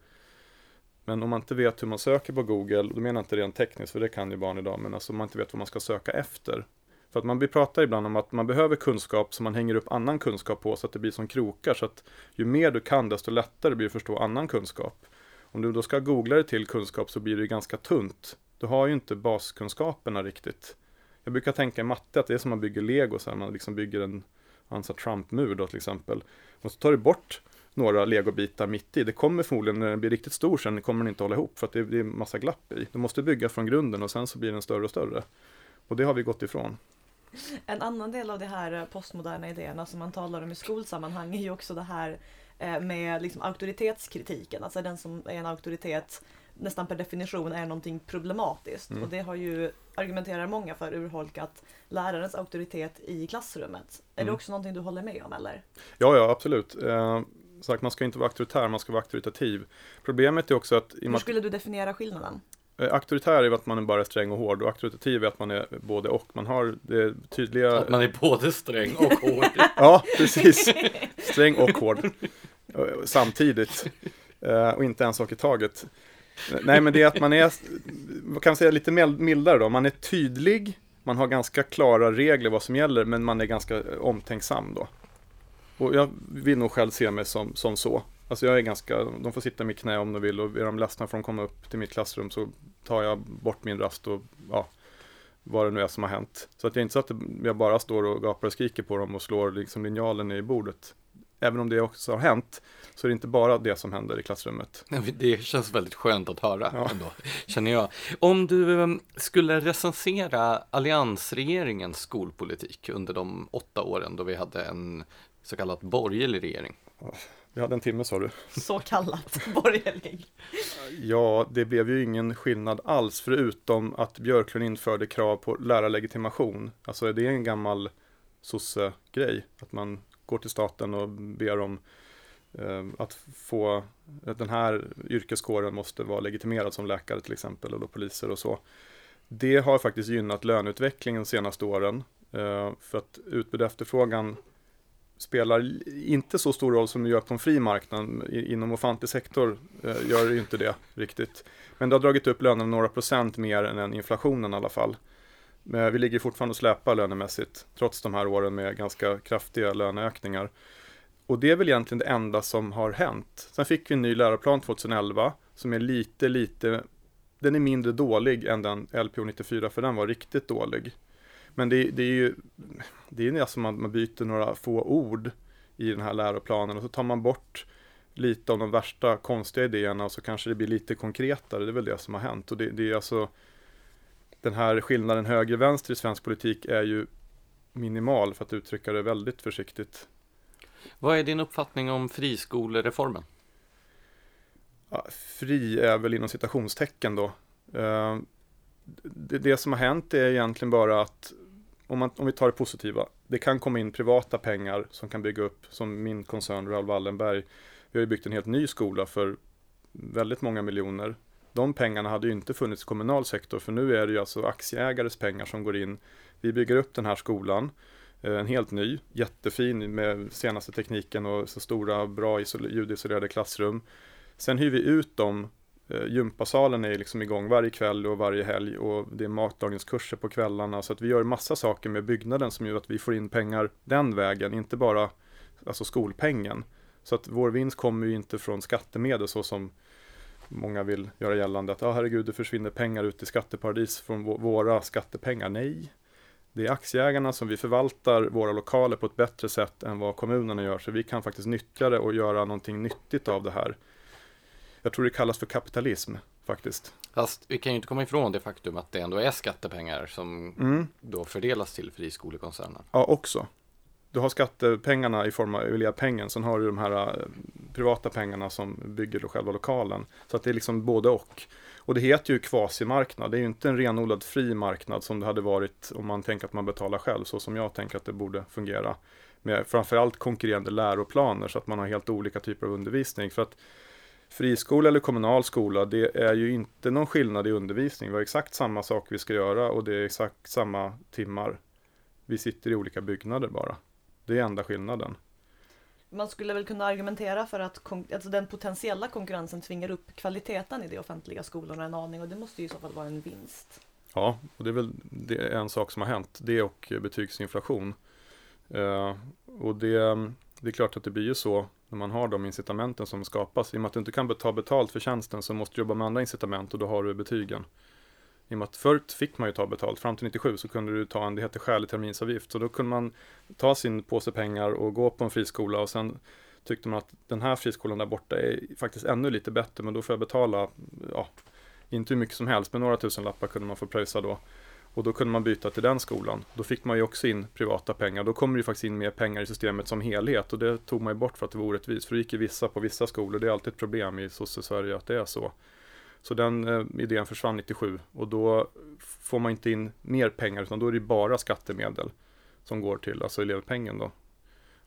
Men om man inte vet hur man söker på Google, då menar jag inte rent tekniskt, för det kan ju barn idag, men alltså om man inte vet vad man ska söka efter. För att man pratar ibland om att man behöver kunskap som man hänger upp annan kunskap på så att det blir som krokar. Så att ju mer du kan, desto lättare blir det att förstå annan kunskap. Om du då ska googla dig till kunskap så blir det ganska tunt. Du har ju inte baskunskaperna riktigt. Jag brukar tänka i matte att det är som man bygger lego, så här, man liksom bygger en Trump-mur då till exempel. Och så tar du bort några legobitar mitt i. Det kommer förmodligen, när den blir riktigt stor sen, kommer den inte hålla ihop för att det, det är massa glapp i. Du måste bygga från grunden och sen så blir den större och större. Och det har vi gått ifrån. En annan del av de här postmoderna idéerna som man talar om i skolsammanhang är ju också det här Eh, med liksom auktoritetskritiken. Alltså den som är en auktoritet nästan per definition är någonting problematiskt. Mm. Och det har ju, argumenterar många för, urholkat lärarens auktoritet i klassrummet. Är det Mm. också någonting du håller med om eller? Ja, ja, absolut. Sagt, man ska inte vara auktoritär, man ska vara auktoritativ. Problemet är också att, Hur skulle du definiera skillnaden? eh, auktoritär är att man är bara sträng och hård och auktoritativ är att man är både och. Man har det tydliga... Att man är både sträng och hård. Ja, precis. Sträng och hård. Eh, Samtidigt. Eh, Och inte en sak i taget. Nej, men det är att man är, vad kan man säga, lite mil- mildare då. Man är tydlig, man har ganska klara regler vad som gäller, men man är ganska omtänksam då. Och jag vill nog själv se mig som, som så. Alltså jag är ganska, de får sitta i mitt knä om de vill och är de ledsna för att de kommer upp till mitt klassrum så tar jag bort min rast och ja, vad det nu är som har hänt. Så att är inte så att jag bara står och gapar och skriker på dem och slår liksom linjalen i bordet. Även om det också har hänt så är det inte bara det som händer i klassrummet. Det känns väldigt skönt att höra Ja. ändå, känner jag. Om du em, skulle recensera alliansregeringens skolpolitik under de åtta åren då vi hade en så kallad borgerlig regering. Vi hade en timme sa du. Så kallat borgerlig. Ja, det blev ju ingen skillnad alls förutom att Björklund införde krav på lärarlegitimation. Alltså det är en gammal sosse-grej, att man går till staten och ber om eh, att få, att den här yrkeskåren måste vara legitimerad som läkare till exempel, och då poliser och så. Det har faktiskt gynnat löneutvecklingen de senaste åren, eh, för att utbud och efterfrågan spelar inte så stor roll som det gör på en fri marknad. Inom offentlig sektor eh, gör det ju inte det riktigt. Men det har dragit upp lönerna några procent mer än inflationen i alla fall. Men vi ligger fortfarande och släpar lönemässigt, trots de här åren med ganska kraftiga löneökningar. Och det är väl egentligen det enda som har hänt. Sen fick vi en ny läroplan 2011 som är lite, lite, den är mindre dålig än den LPO 94 för den var riktigt dålig. Men det, det är ju, det är ju alltså man, man byter några få ord i den här läroplanen och så tar man bort lite av de värsta konstiga idéerna och så kanske det blir lite konkretare. Det är väl det som har hänt. Och det, det är alltså den här skillnaden höger-vänster i svensk politik är ju minimal för att uttrycka det väldigt försiktigt. Vad är din uppfattning om friskolereformen? Ja, fri är väl inom citationstecken då. Eh, det, det som har hänt är egentligen bara att om, man, om vi tar det positiva, det kan komma in privata pengar som kan bygga upp, som min koncern Raoul Wallenberg, vi har ju byggt en helt ny skola för väldigt många miljoner. De pengarna hade ju inte funnits i kommunal sektor, för nu är det ju alltså aktieägares pengar som går in. Vi bygger upp den här skolan, eh, en helt ny, jättefin med senaste tekniken och så stora, bra ljudisolerade klassrum. Sen hyr vi ut dem Eh, Gympasalen är liksom igång varje kväll och varje helg och det är matlagningskurser på kvällarna så att vi gör massa saker med byggnaden som gör att vi får in pengar den vägen, inte bara alltså skolpengen. Så att vår vinst kommer ju inte från skattemedel så som många vill göra gällande att ah, herregud det försvinner pengar ut i skatteparadis från våra skattepengar. Nej, det är aktieägarna som vi förvaltar våra lokaler på ett bättre sätt än vad kommunerna gör så vi kan faktiskt nyttja det och göra någonting nyttigt av det här. Jag tror det kallas för kapitalism faktiskt. Fast vi kan ju inte komma ifrån det faktum att det ändå är skattepengar som Mm. då fördelas till friskolekoncernen. Ja, också. Du har skattepengarna i form av elevpengen, sen har du de här eh, privata pengarna som bygger själva lokalen. Så att det är liksom både och. Och det heter ju kvasimarknad, det är ju inte en renodlad fri marknad som det hade varit om man tänker att man betalar själv, så som jag tänker att det borde fungera. Med framförallt konkurrerande läroplaner så att man har helt olika typer av undervisning. För att friskola eller kommunal skola, det är ju inte någon skillnad i undervisning. Vi har exakt samma sak vi ska göra och det är exakt samma timmar. Vi sitter i olika byggnader bara. Det är enda skillnaden. Man skulle väl kunna argumentera för att alltså den potentiella konkurrensen tvingar upp kvaliteten i de offentliga skolorna en aning och det måste ju i så fall vara en vinst. Ja, och det är väl det är en sak som har hänt. Det och betygsinflation. Eh, och det, det är klart att det blir ju så när man har de incitamenten som skapas. I och med att du inte kan ta betalt för tjänsten så måste du jobba med andra incitament och då har du betygen. I och med att förut fick man ju ta betalt, fram till 97 så kunde du ta en, det heter skälig terminsavgift. Så då kunde man ta sin påse pengar och gå på en friskola och sen tyckte man att den här friskolan där borta är faktiskt ännu lite bättre men då får jag betala, ja, inte hur mycket som helst, men några tusen lappar kunde man få pröjsa då. Och då kunde man byta till den skolan. Då fick man ju också in privata pengar. Då kommer det ju faktiskt in mer pengar i systemet som helhet. Och det tog man ju bort för att det var orättvist. För då gick ju vissa på vissa skolor. Det är alltid ett problem i sosse-Sverige att det är så. Så den eh, idén försvann 97 och då får man inte in mer pengar utan då är det bara skattemedel som går till, alltså elevpengen då.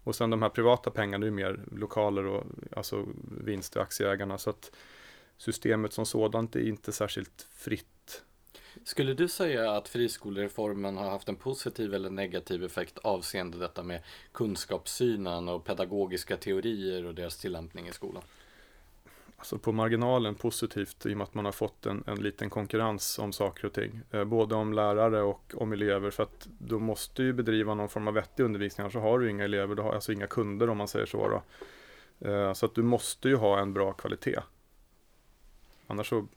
Och sen de här privata pengarna är ju mer lokaler och alltså vinst till aktieägarna så att systemet som sådant är inte särskilt fritt. Skulle du säga att friskolereformen har haft en positiv eller negativ effekt avseende detta med kunskapssynen och pedagogiska teorier och deras tillämpning i skolan? Alltså på marginalen positivt i och med att man har fått en, en liten konkurrens om saker och ting. Eh, både om lärare och om elever för att du måste ju bedriva någon form av vettig undervisning annars har du inga elever, du har alltså inga kunder om man säger så. Då. Eh, så att du måste ju ha en bra kvalitet. Annars så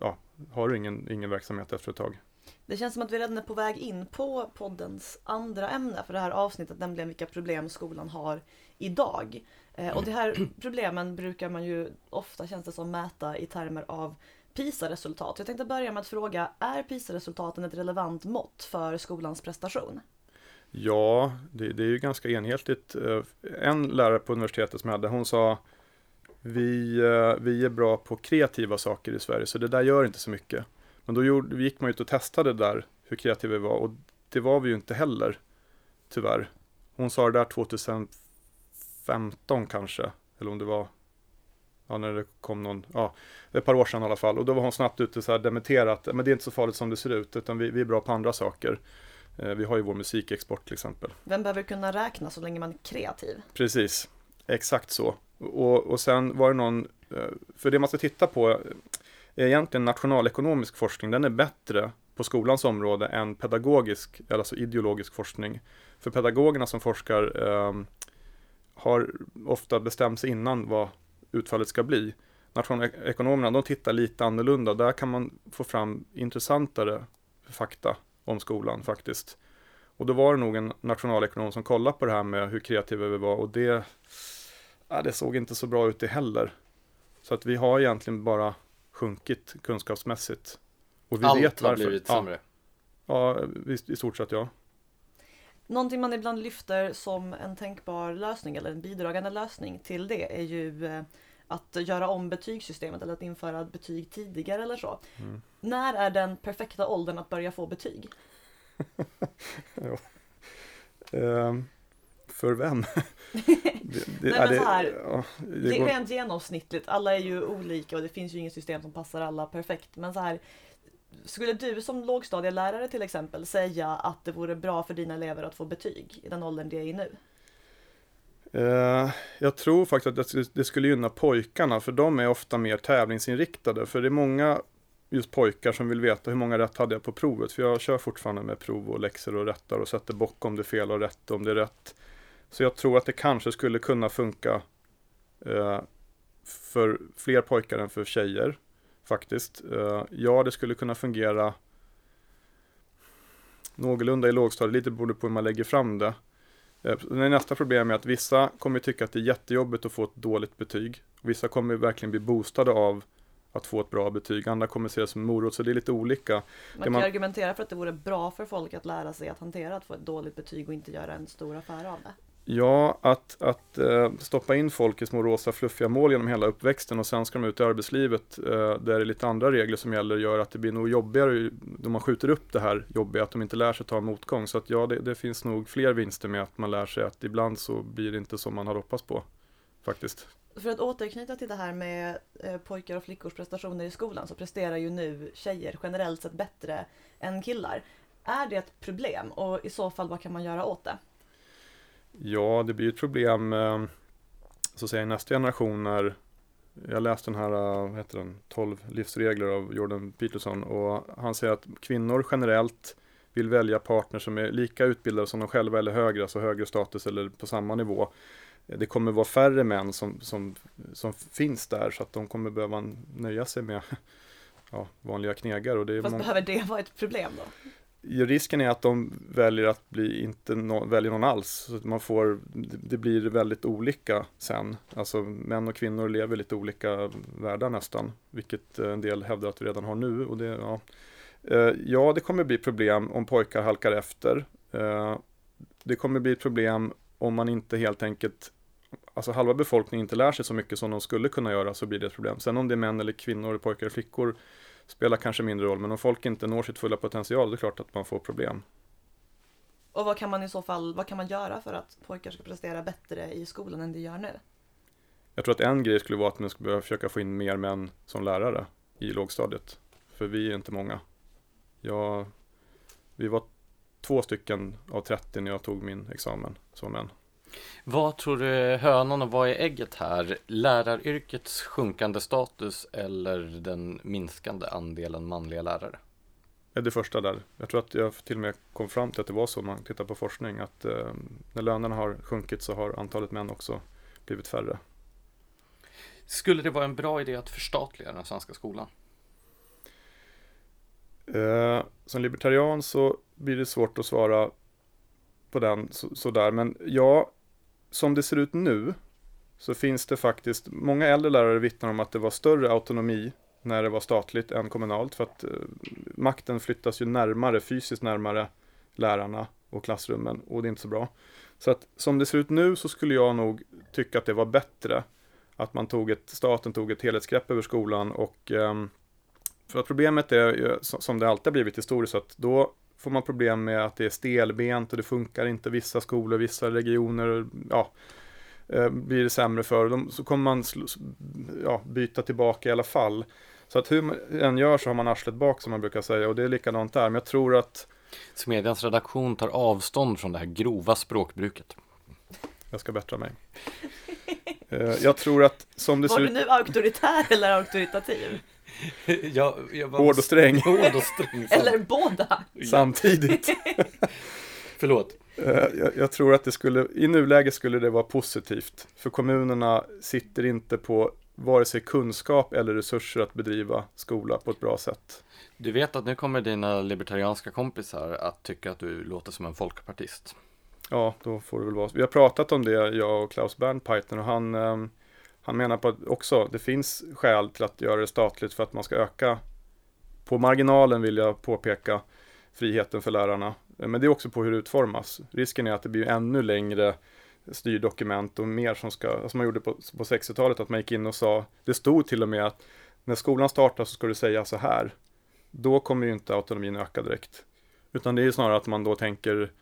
ja, har du ingen, ingen verksamhet efter ett tag. Det känns som att vi redan är på väg in på poddens andra ämne för det här avsnittet, nämligen vilka problem skolan har idag. Eh, och de här problemen brukar man ju ofta, känns det som, mäta i termer av PISA-resultat. Jag tänkte börja med att fråga, är PISA-resultaten ett relevant mått för skolans prestation? Ja, det, det är ju ganska enhetligt. Eh, en lärare på universitetet som jag hade, hon sa vi, eh, vi är bra på kreativa saker i Sverige, så det där gör inte så mycket. Men då gjorde, gick man ut och testade där hur kreativa vi var och det var vi ju inte heller, tyvärr. Hon sa det där 2015 kanske, eller om det var Ja, när det kom någon, ja, ett par år sedan i alla fall. Och då var hon snabbt ute och dementerat, men det är inte så farligt som det ser ut, utan vi, vi är bra på andra saker. Eh, vi har ju vår musikexport till exempel. Vem behöver kunna räkna så länge man är kreativ? Precis, exakt så. Och, och sen var det någon, eh, för det man ska titta på är egentligen nationalekonomisk forskning, den är bättre på skolans område än pedagogisk, alltså ideologisk forskning. För pedagogerna som forskar eh, har ofta bestämt sig innan vad utfallet ska bli. Nationalekonomerna, de tittar lite annorlunda. Där kan man få fram intressantare fakta om skolan faktiskt. Och då var det nog en nationalekonom som kollade på det här med hur kreativa vi var och det ja, det såg inte så bra ut det heller. Så att vi har egentligen bara sjunkit kunskapsmässigt. Och vi Allt vet varför. har blivit sämre. Ja, ja i, stort sett ja. Någonting man ibland lyfter som en tänkbar lösning eller en bidragande lösning till det är ju eh, att göra om betygssystemet eller att införa betyg tidigare eller så. Mm. När är den perfekta åldern att börja få betyg? ja. um, för vem? det, det, Nej, det, här, ja, det, det är rent genomsnittligt. Alla är ju olika och det finns ju inget system som passar alla perfekt. Men så här, skulle du som lågstadielärare till exempel säga att det vore bra för dina elever att få betyg i den åldern de är i nu? Uh, jag tror faktiskt att det skulle gynna pojkarna för de är ofta mer tävlingsinriktade. För det är många just pojkar som vill veta hur många rätt hade jag på provet. För jag kör fortfarande med prov och läxor och rättar och sätter bock om det är fel och rätt om det är rätt. Så jag tror att det kanske skulle kunna funka eh, för fler pojkar än för tjejer faktiskt. Eh, ja, det skulle kunna fungera någorlunda i lågstadiet, lite beroende på hur man lägger fram det. Eh, nästa problem är att vissa kommer tycka att det är jättejobbigt att få ett dåligt betyg. Vissa kommer verkligen bli boostade av att få ett bra betyg, andra kommer se det som morot, så det är lite olika. Man kan man... argumentera för att det vore bra för folk att lära sig att hantera att få ett dåligt betyg och inte göra en stor affär av det. Ja, att, att eh, stoppa in folk i små rosa fluffiga mål genom hela uppväxten och sen ska de ut i arbetslivet eh, där det är lite andra regler som gäller gör att det blir nog jobbigare då man skjuter upp det här jobbiga att de inte lär sig ta motgång. Så att ja, det, det, finns nog fler vinster med att man lär sig att ibland så blir det inte som man har hoppats på faktiskt. För att återknyta till det här med eh, pojkar och flickors prestationer i skolan så presterar ju nu tjejer generellt sett bättre än killar. Är det ett problem och i så fall vad kan man göra åt det? Ja, det blir ett problem eh, så att säga, nästa generation när jag läste den här, eh, vad heter den, 12 livsregler av Jordan Peterson och han säger att kvinnor generellt vill välja partner som är lika utbildade som de själva eller högre, alltså högre status eller på samma nivå. Det kommer vara färre män som, som, som finns där så att de kommer behöva nöja sig med ja, vanliga knegar. Och det Fast behöver det vara ett problem då? Risken är att de väljer att bli inte no, väljer någon alls. Så man får, det blir väldigt olika sen. Alltså män och kvinnor lever lite olika världar nästan. Vilket eh, en del hävdar att vi redan har nu. Och det, ja. Eh, ja, det kommer bli problem om pojkar halkar efter. Eh, det kommer bli problem om man inte helt enkelt alltså halva befolkningen inte lär sig så mycket som de skulle kunna göra så blir det ett problem. Sen om det är män eller kvinnor, pojkar eller flickor spelar kanske mindre roll, men om folk inte når sitt fulla potential, det är klart att man får problem. Och vad kan man i så fall, vad kan man göra för att pojkar ska prestera bättre i skolan än de gör nu? Jag tror att en grej skulle vara att man skulle behöva försöka få in mer män som lärare i lågstadiet. För vi är inte många. Jag, vi var två stycken av 30 när jag tog min examen som män. Vad tror du hönan och vad är ägget här? Läraryrkets sjunkande status eller den minskande andelen manliga lärare? Det är det första där. Jag tror att jag till och med kom fram till att det var så om man tittar på forskning att eh, när lönerna har sjunkit så har antalet män också blivit färre. Skulle det vara en bra idé att förstatliga den svenska skolan? Eh, som libertarian så blir det svårt att svara på den så, sådär. Men ja, som det ser ut nu så finns det faktiskt, många äldre lärare vittnar om att det var större autonomi när det var statligt än kommunalt. För att eh, makten flyttas ju närmare, fysiskt närmare lärarna och klassrummen och det är inte så bra. Så att som det ser ut nu så skulle jag nog tycka att det var bättre att man tog ett, staten tog ett helhetsgrepp över skolan och eh, för att problemet är ju, som det alltid har blivit historiskt, att då får man problem med att det är stelbent och det funkar inte vissa skolor, vissa regioner, ja, eh, blir det sämre för. dem. så kommer man ja, byta tillbaka i alla fall. Så att hur man än gör så har man arslet bak som man brukar säga och det är likadant där. Men jag tror att Smedjans redaktion tar avstånd från det här grova språkbruket. Jag ska bättra mig. Eh, jag tror att som det Var ser du ut... nu auktoritär eller auktoritativ? jag, jag var... Hård och sträng Hård och sträng. Eller båda? samtidigt. Förlåt. Eh, Jag, jag tror att det skulle, i nuläget skulle det vara positivt. För kommunerna sitter inte på vare sig kunskap eller resurser att bedriva skola på ett bra sätt. Du vet att nu kommer dina libertarianska kompisar att tycka att du låter som en folkpartist. Ja, då får det väl vara. Vi har pratat om det, jag och Klaus Bernpeiter, och han, ehm, han menar på att också det finns skäl till att göra det statligt för att man ska öka, på marginalen vill jag påpeka, friheten för lärarna. Eh, men det är också på hur det utformas. Risken är att det blir ännu längre styrdokument och mer som ska, som man gjorde på, på 60-talet, att man gick in och sa, det stod till och med att när skolan startar så ska du säga så här. Då kommer ju inte autonomin öka direkt. Utan det är ju snarare att man då tänker,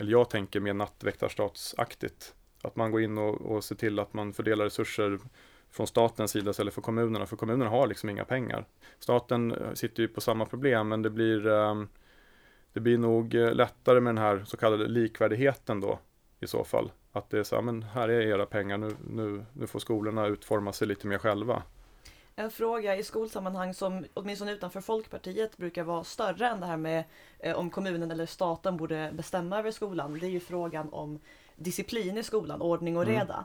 eller jag tänker mer nattväktarstatsaktigt. Att man går in och, och ser till att man fördelar resurser från statens sida istället för kommunerna, för kommunerna har liksom inga pengar. Staten eh, sitter ju på samma problem, men det blir, eh, det blir nog eh, lättare med den här så kallade likvärdigheten då i så fall. Att det är så här, men här är era pengar, nu, nu, nu får skolorna utforma sig lite mer själva. En fråga i skolsammanhang som åtminstone utanför Folkpartiet brukar vara större än det här med eh, om kommunen eller staten borde bestämma över skolan. Det är ju frågan om disciplin i skolan, ordning och Mm. reda.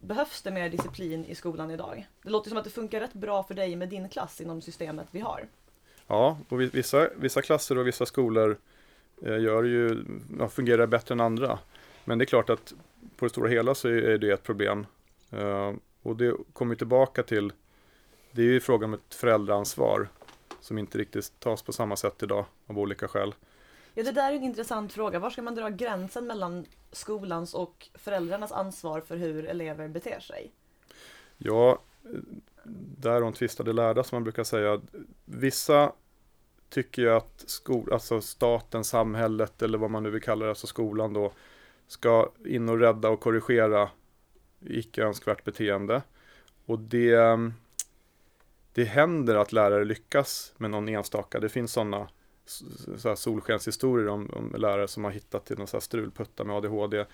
Behövs det mer disciplin i skolan idag? Det låter som att det funkar rätt bra för dig med din klass inom systemet vi har. Ja, och vi- vissa, vissa klasser och vissa skolor eh, gör ju, fungerar bättre än andra. Men det är klart att på det stora hela så är det ett problem. Eh, och det kommer tillbaka till, det är ju frågan om ett föräldraansvar som inte riktigt tas på samma sätt idag av olika skäl. Ja, det där är en intressant fråga. Var ska man dra gränsen mellan skolans och föräldrarnas ansvar för hur elever beter sig? Ja, eh, därom tvistade lärda som man brukar säga. Vissa tycker ju att skol, alltså staten, samhället eller vad man nu vill kalla det, alltså skolan då, ska in och rädda och korrigera icke önskvärt beteende. Och det, det händer att lärare lyckas med någon enstaka. Det finns sådana så här solskenshistorier om, om lärare som har hittat till någon så här strulputta med ADHD.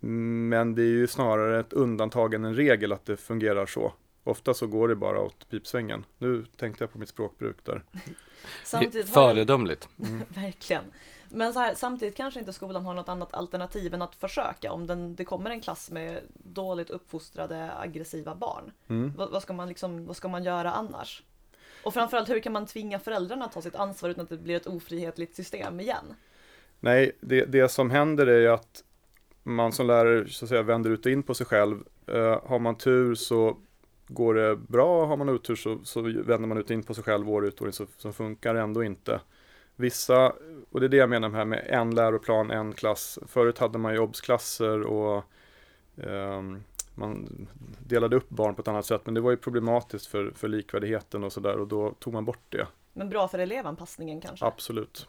Men det är ju snarare ett undantag än en regel att det fungerar så. Ofta så går det bara åt pipsvängen. Nu tänkte jag på mitt språkbruk där. Samtidigt Föredömligt. Verkligen. Men så här, samtidigt kanske inte skolan har något annat alternativ än att försöka om den, det kommer en klass med dåligt uppfostrade aggressiva barn. Mm. Vad, vad, ska man liksom, vad ska man göra annars? Och framförallt hur kan man tvinga föräldrarna att ta sitt ansvar utan att det blir ett ofrihetligt system igen? Nej, det, det som händer är ju att man som lärare så att säga vänder ut och in på sig själv. Eh, har man tur så går det bra, har man otur så, så vänder man ut och in på sig själv år ut och in så, så funkar det ändå inte. Vissa, och det är det jag menar med, här med en läroplan, en klass. Förut hade man ju obsklasser och ehm, man delade upp barn på ett annat sätt. Men det var ju problematiskt för, för likvärdigheten och sådär och då tog man bort det. Men bra för elevanpassningen kanske? Absolut.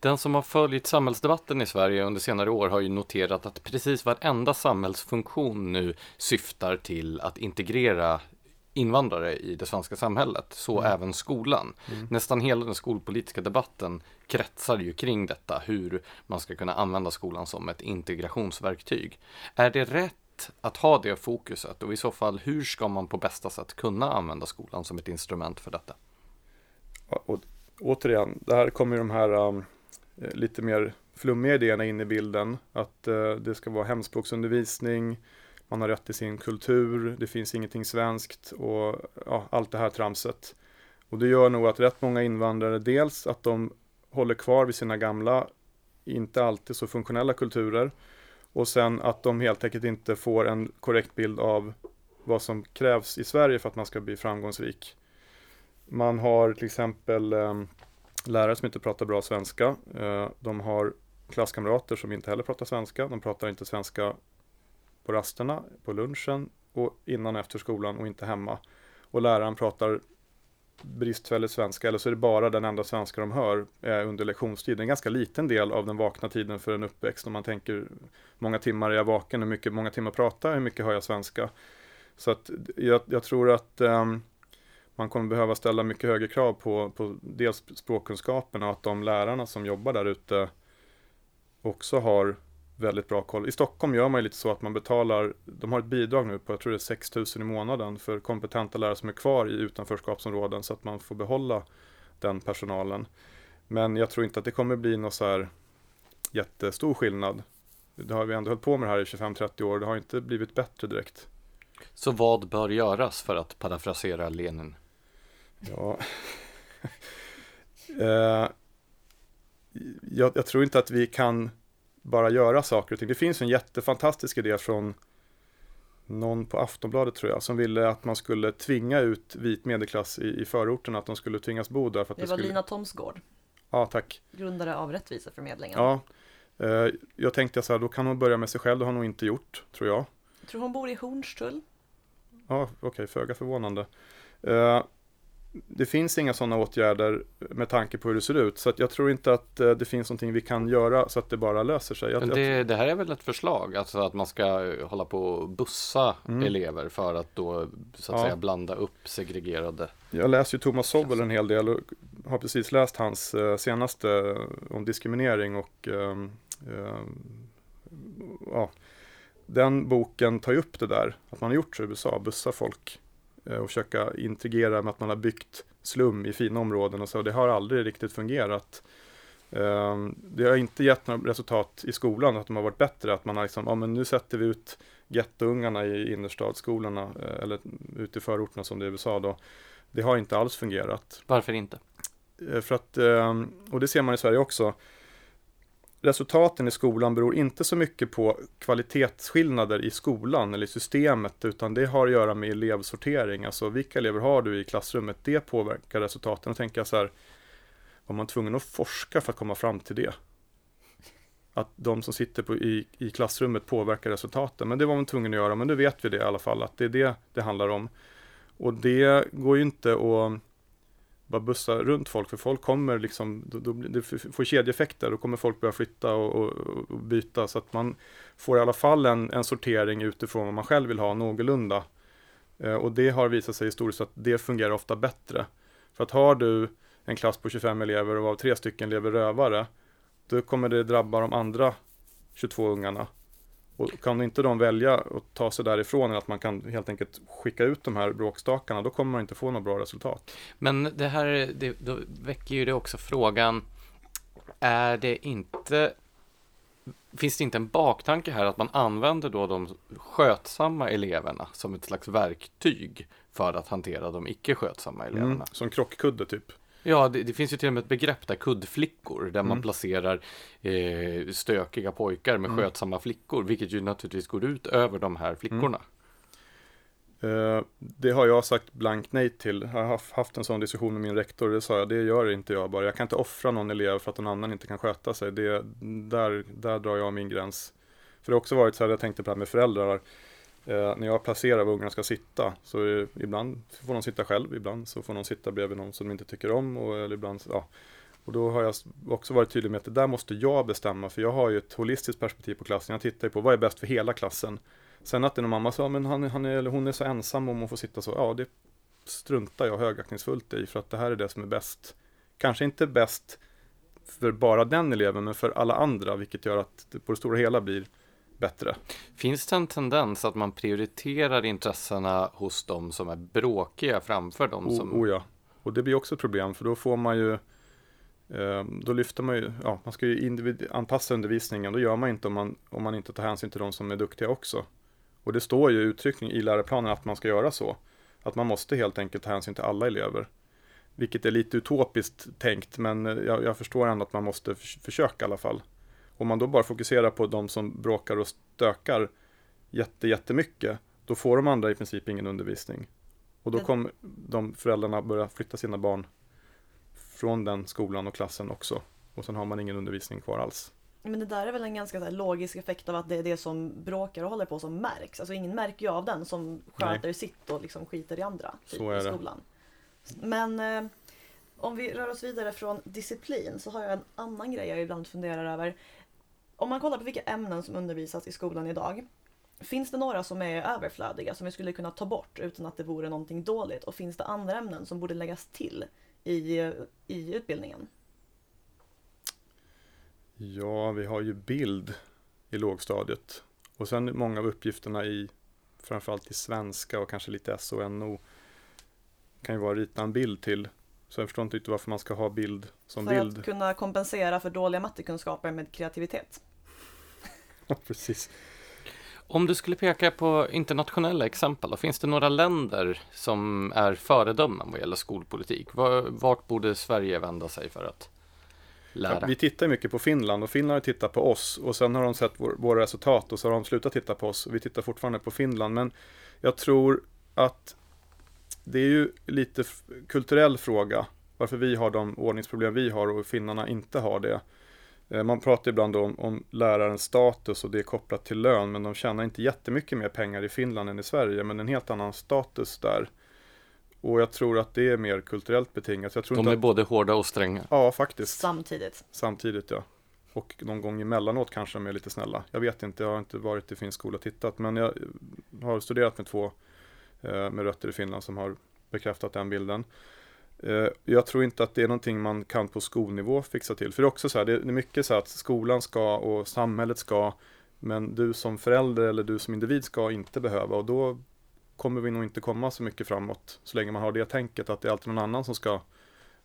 Den som har följt samhällsdebatten i Sverige under senare år har ju noterat att precis varenda samhällsfunktion nu syftar till att integrera invandrare i det svenska samhället, så mm. även skolan. Mm. Nästan hela den skolpolitiska debatten kretsar ju kring detta, hur man ska kunna använda skolan som ett integrationsverktyg. Är det rätt att ha det fokuset och i så fall hur ska man på bästa sätt kunna använda skolan som ett instrument för detta? Och, återigen, där kommer de här um, eh, lite mer flummiga idéerna in i bilden. Att uh, det ska vara hemspråksundervisning, man har rätt till sin kultur, det finns ingenting svenskt och ja, allt det här tramset. Och det gör nog att rätt många invandrare, dels att de håller kvar vid sina gamla, inte alltid så funktionella kulturer. Och sen att de helt enkelt inte får en korrekt bild av vad som krävs i Sverige för att man ska bli framgångsrik. Man har till exempel eh, lärare som inte pratar bra svenska. Eh, de har klasskamrater som inte heller pratar svenska. De pratar inte svenska på rasterna, på lunchen och innan och efter skolan och inte hemma. Och läraren pratar bristfällig svenska eller så är det bara den enda svenska de hör eh, under lektionstid. En ganska liten del av den vakna tiden för en uppväxt om man tänker många timmar är jag vaken, hur mycket, många timmar pratar jag, hur mycket hör jag svenska. Så att jag, jag tror att eh, man kommer behöva ställa mycket högre krav på, på dels språkkunskaperna och att de lärarna som jobbar där ute också har väldigt bra koll. I Stockholm gör man ju lite så att man betalar, de har ett bidrag nu på, jag tror det är 6 000 i månaden för kompetenta lärare som är kvar i utanförskapsområden så att man får behålla den personalen. Men jag tror inte att det kommer bli någon så här jättestor skillnad. Det har vi ändå hållit på med det här i 25-30 år, det har inte blivit bättre direkt. Så vad bör göras för att parafrasera Lenin? Ja, eh, jag, jag tror inte att vi kan bara göra saker och ting. Det finns en jättefantastisk idé från någon på Aftonbladet tror jag, som ville att man skulle tvinga ut vit medelklass i, i förorterna, att de skulle tvingas bo där. För att det, det var skulle... Lina Thomsgård. Ja, tack. Grundare av Rättviseförmedlingen. Ja, eh, jag tänkte så här, då kan hon börja med sig själv, det har hon nog inte gjort, tror jag. Jag tror hon bor i Hornstull. Ja, okej, okay, föga förvånande. Eh, det finns inga sådana åtgärder med tanke på hur det ser ut. Så jag tror inte att eh, det finns någonting vi kan göra så att det bara löser sig. Men det, det här är väl ett förslag, alltså att man ska hålla på och bussa mm. elever för att då så att ja. säga blanda upp segregerade. Jag läser ju Thomas Sobel en hel del och har precis läst hans eh, senaste om diskriminering och uh, uh, ja, den boken tar ju upp det där, att man har gjort så i USA, bussar folk Eh, och försöka integrera med att man har byggt slum i fina områden och så. Det har aldrig riktigt fungerat. Ehm, det har inte gett några resultat i skolan, att de har varit bättre. Att man har liksom, ja men nu sätter vi ut gettoungarna i innerstadsskolorna eh, eller ute i förorterna som det är i USA då. Det har inte alls fungerat. Varför inte? Eh, för att, ehm, och det ser man i Sverige också, resultaten i skolan beror inte så mycket på kvalitetsskillnader i skolan eller i systemet, utan det har att göra med elevsortering, alltså vilka elever har du i klassrummet, det påverkar resultaten. Och tänker jag så här, var man tvungen att forska för att komma fram till det? Att de som sitter på, i, i klassrummet påverkar resultaten, men det var man tvungen att göra, men nu vet vi det i alla fall, att det är det det handlar om. Och det går ju inte att bara bussa runt folk, för folk kommer liksom, då, då, det får kedjeeffekter, då kommer folk börja flytta och, och, och, byta, så att man får i alla fall en, en sortering utifrån vad man själv vill ha någorlunda. Eh, och det har visat sig historiskt att det fungerar ofta bättre. För att har du en klass på 25 elever och av tre stycken lever rövare, då kommer det drabba de andra 22 ungarna. Och kan inte de välja att ta sig därifrån eller att man kan helt enkelt skicka ut de här bråkstakarna, då kommer man inte få något bra resultat. Men det här, det, då väcker ju det också frågan, är det inte Finns det inte en baktanke här att man använder då de skötsamma eleverna som ett slags verktyg för att hantera de icke skötsamma mm, eleverna? Mm, som krockkudde typ. Ja, det, det, finns ju till och med ett begrepp där, kuddflickor, där mm. man placerar eh, stökiga pojkar med mm. skötsamma flickor, vilket ju naturligtvis går ut över de här flickorna. Mm. Uh, det har jag sagt blankt nej till. Jag har haft en sån diskussion med min rektor, det sa jag, det gör inte jag bara. Jag kan inte offra någon elev för att någon annan inte kan sköta sig. Det, där, där drar jag min gräns. För det har också varit så här, jag tänkte på det här med föräldrar. Eh, när jag placerar var ungarna ska sitta så är, ibland får de sitta själv, ibland så får de sitta bredvid någon som de inte tycker om och, eller ibland, ja. och då har jag också varit tydlig med att det där måste jag bestämma för jag har ju ett holistiskt perspektiv på klassen. Jag tittar ju på vad är bäst för hela klassen. Sen att det är någon mamma sa, men han, han är, eller hon är så ensam om hon får sitta så, ja det struntar jag högaktningsfullt i för att det här är det som är bäst. Kanske inte bäst för bara den eleven men för alla andra vilket gör att det på det stora hela blir bättre. Finns det en tendens att man prioriterar intressena hos de som är bråkiga framför de som... O, oh ja, och det blir också ett problem för då får man ju eh, då lyfter man ju, ja man ska ju individ, anpassa undervisningen, då gör man inte om man, om man inte tar hänsyn till de som är duktiga också. Och det står ju uttryckligen i läroplanen att man ska göra så. Att man måste helt enkelt ta hänsyn till alla elever. Vilket är lite utopiskt tänkt, men jag, jag förstår ändå att man måste försöka i alla fall. Om man då bara fokuserar på de som bråkar och stökar jätte, jättemycket, då får de andra i princip ingen undervisning. Och då kommer de föräldrarna börja flytta sina barn från den skolan och klassen också. Och sen har man ingen undervisning kvar alls. Men det där är väl en ganska här, logisk effekt av att det är det som bråkar och håller på som märks. Alltså ingen märker ju av den som sköter Nej. sitt och liksom skiter i andra. Typ, Så är det. skolan. Men eh, om vi rör oss vidare från disciplin så har jag en annan grej jag ibland funderar över. Om man kollar på vilka ämnen som undervisas i skolan idag. Finns det några som är överflödiga som vi skulle kunna ta bort utan att det vore någonting dåligt? Och finns det andra ämnen som borde läggas till i, i utbildningen? Ja, vi har ju bild i lågstadiet. Och sen många av uppgifterna i framförallt i svenska och kanske lite SO kan ju vara att rita en bild till. Så jag förstår inte riktigt varför man ska ha bild som för bild. För att kunna kompensera för dåliga mattekunskaper med kreativitet. Precis. Om du skulle peka på internationella exempel, då, finns det några länder som är föredömen vad gäller skolpolitik? Vart borde Sverige vända sig för att lära? Ja, vi tittar mycket på Finland och Finland har tittat på oss och sen har de sett vår, våra resultat och så har de slutat titta på oss vi tittar fortfarande på Finland. Men jag tror att det är ju lite kulturell fråga varför vi har de ordningsproblem vi har och finnarna inte har det. Eh, man pratar ibland om, om lärarens status och det är kopplat till lön men de tjänar inte jättemycket mer pengar i Finland än i Sverige men en helt annan status där. Och jag tror att det är mer kulturellt betingat. Jag tror de är att... både hårda och stränga. Ja, faktiskt. Samtidigt. Samtidigt, ja. Och någon gång emellanåt kanske de är lite snälla. Jag vet inte, jag har inte varit i finsk skola och tittat. Men jag har studerat med två eh, med rötter i Finland som har bekräftat den bilden. Eh, jag tror inte att det är någonting man kan på skolnivå fixa till. För det är också så här, det är mycket så att skolan ska och samhället ska, men du som förälder eller du som individ ska inte behöva. Och då kommer vi nog inte komma så mycket framåt så länge man har det tänket att det är alltid någon annan som ska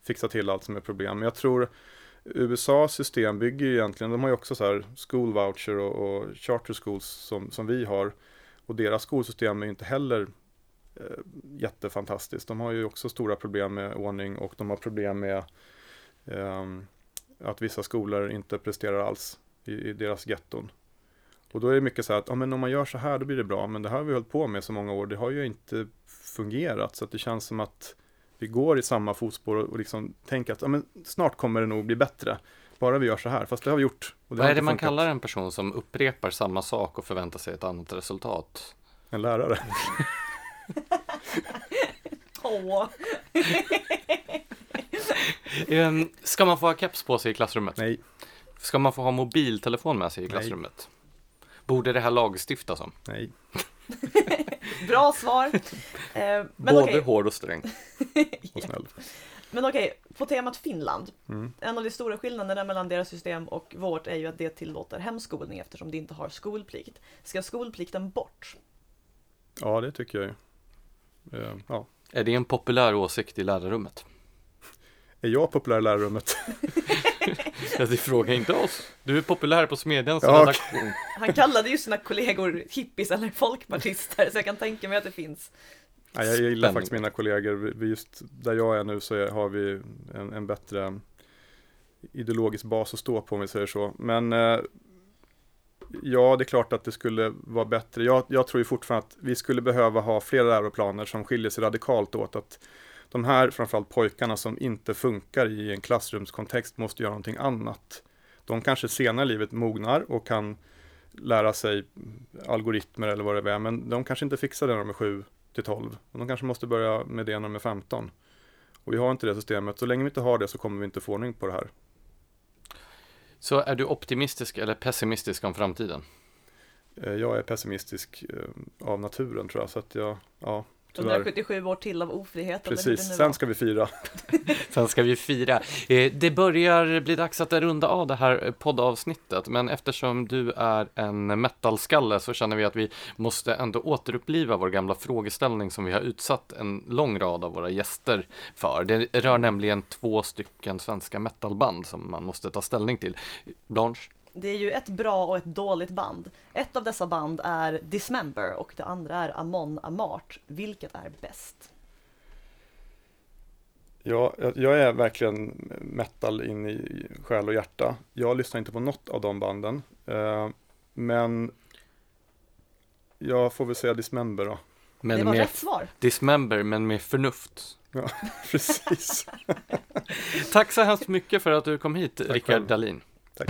fixa till allt som är problem. Men jag tror USAs system bygger ju egentligen, de har ju också så här school voucher och, och charter schools som, som vi har. Och deras skolsystem är ju inte heller jättefantastiskt. De har ju också stora problem med ordning och de har problem med eh, att vissa skolor inte presterar alls i, i deras getton. Och då är det mycket så här att ja, men om man gör så här då blir det bra. Men det här har vi hållit på med så många år. Det har ju inte fungerat. Så att det känns som att vi går i samma fotspår och liksom tänker att ja, men snart kommer det nog bli bättre. Bara vi gör så här. Fast det har vi gjort. Vad är det man kallar en person som upprepar samma sak och förväntar sig ett annat resultat? En lärare. Åh. um, ska man få ha keps på sig i klassrummet? Nej. Ska man få ha mobiltelefon med sig i klassrummet? Nej. Borde det här lagstiftas om? Nej. Bra svar. Eh, Både okay. hård och sträng. och snäll. Men okej, okay, på temat Finland. Mm. En av de stora skillnaderna mellan deras system och vårt är ju att det tillåter hemskolning eftersom det inte har skolplikt. Ska skolplikten bort? Ja, det tycker jag ju. Uh, ja. Är det en populär åsikt i lärarrummet? Är jag populär i lärarrummet? det frågar inte oss. Du är populär på Smedjans ja, redaktion. Han kallade ju sina kollegor hippies eller folkpartister, så jag kan tänka mig att det finns. Ja, jag gillar Spänning. faktiskt mina kollegor. Just där jag är nu så har vi en, en bättre ideologisk bas att stå på om vi säger så. Men eh, ja, det är klart att det skulle vara bättre. Jag, jag tror ju fortfarande att vi skulle behöva ha fler läroplaner som skiljer sig radikalt åt. Att de här, framförallt pojkarna som inte funkar i en klassrumskontext, måste göra någonting annat. De kanske senare i livet mognar och kan lära sig algoritmer eller vad det är, men de kanske inte fixar det när de är 7 till 12. De kanske måste börja med det när de är 15. Och vi har inte det systemet. Så länge vi inte har det så kommer vi inte få ordning på det här. Så är du optimistisk eller pessimistisk om framtiden? Eh, jag är pessimistisk eh, av naturen tror jag, så att jag, ja, Tyvärr. 177 år till av ofrihet. Precis, sen ska vi fira. sen ska vi fira. Eh, det börjar bli dags att runda av det här poddavsnittet, men eftersom du är en metalskalle så känner vi att vi måste ändå återuppliva vår gamla frågeställning som vi har utsatt en lång rad av våra gäster för. Det rör nämligen två stycken svenska metalband som man måste ta ställning till. Blanche? Det är ju ett bra och ett dåligt band. Ett av dessa band är Dismember och det andra är Amon Amart. Vilket är bäst? Ja, jag är verkligen metal in i själ och hjärta. Jag lyssnar inte på något av de banden. Eh, men jag får väl säga Dismember då. Men det var med rätt svar. Dismember, men med förnuft. Ja, precis. Tack så hemskt mycket för att du kom hit, Rickard Dahlin. Tack.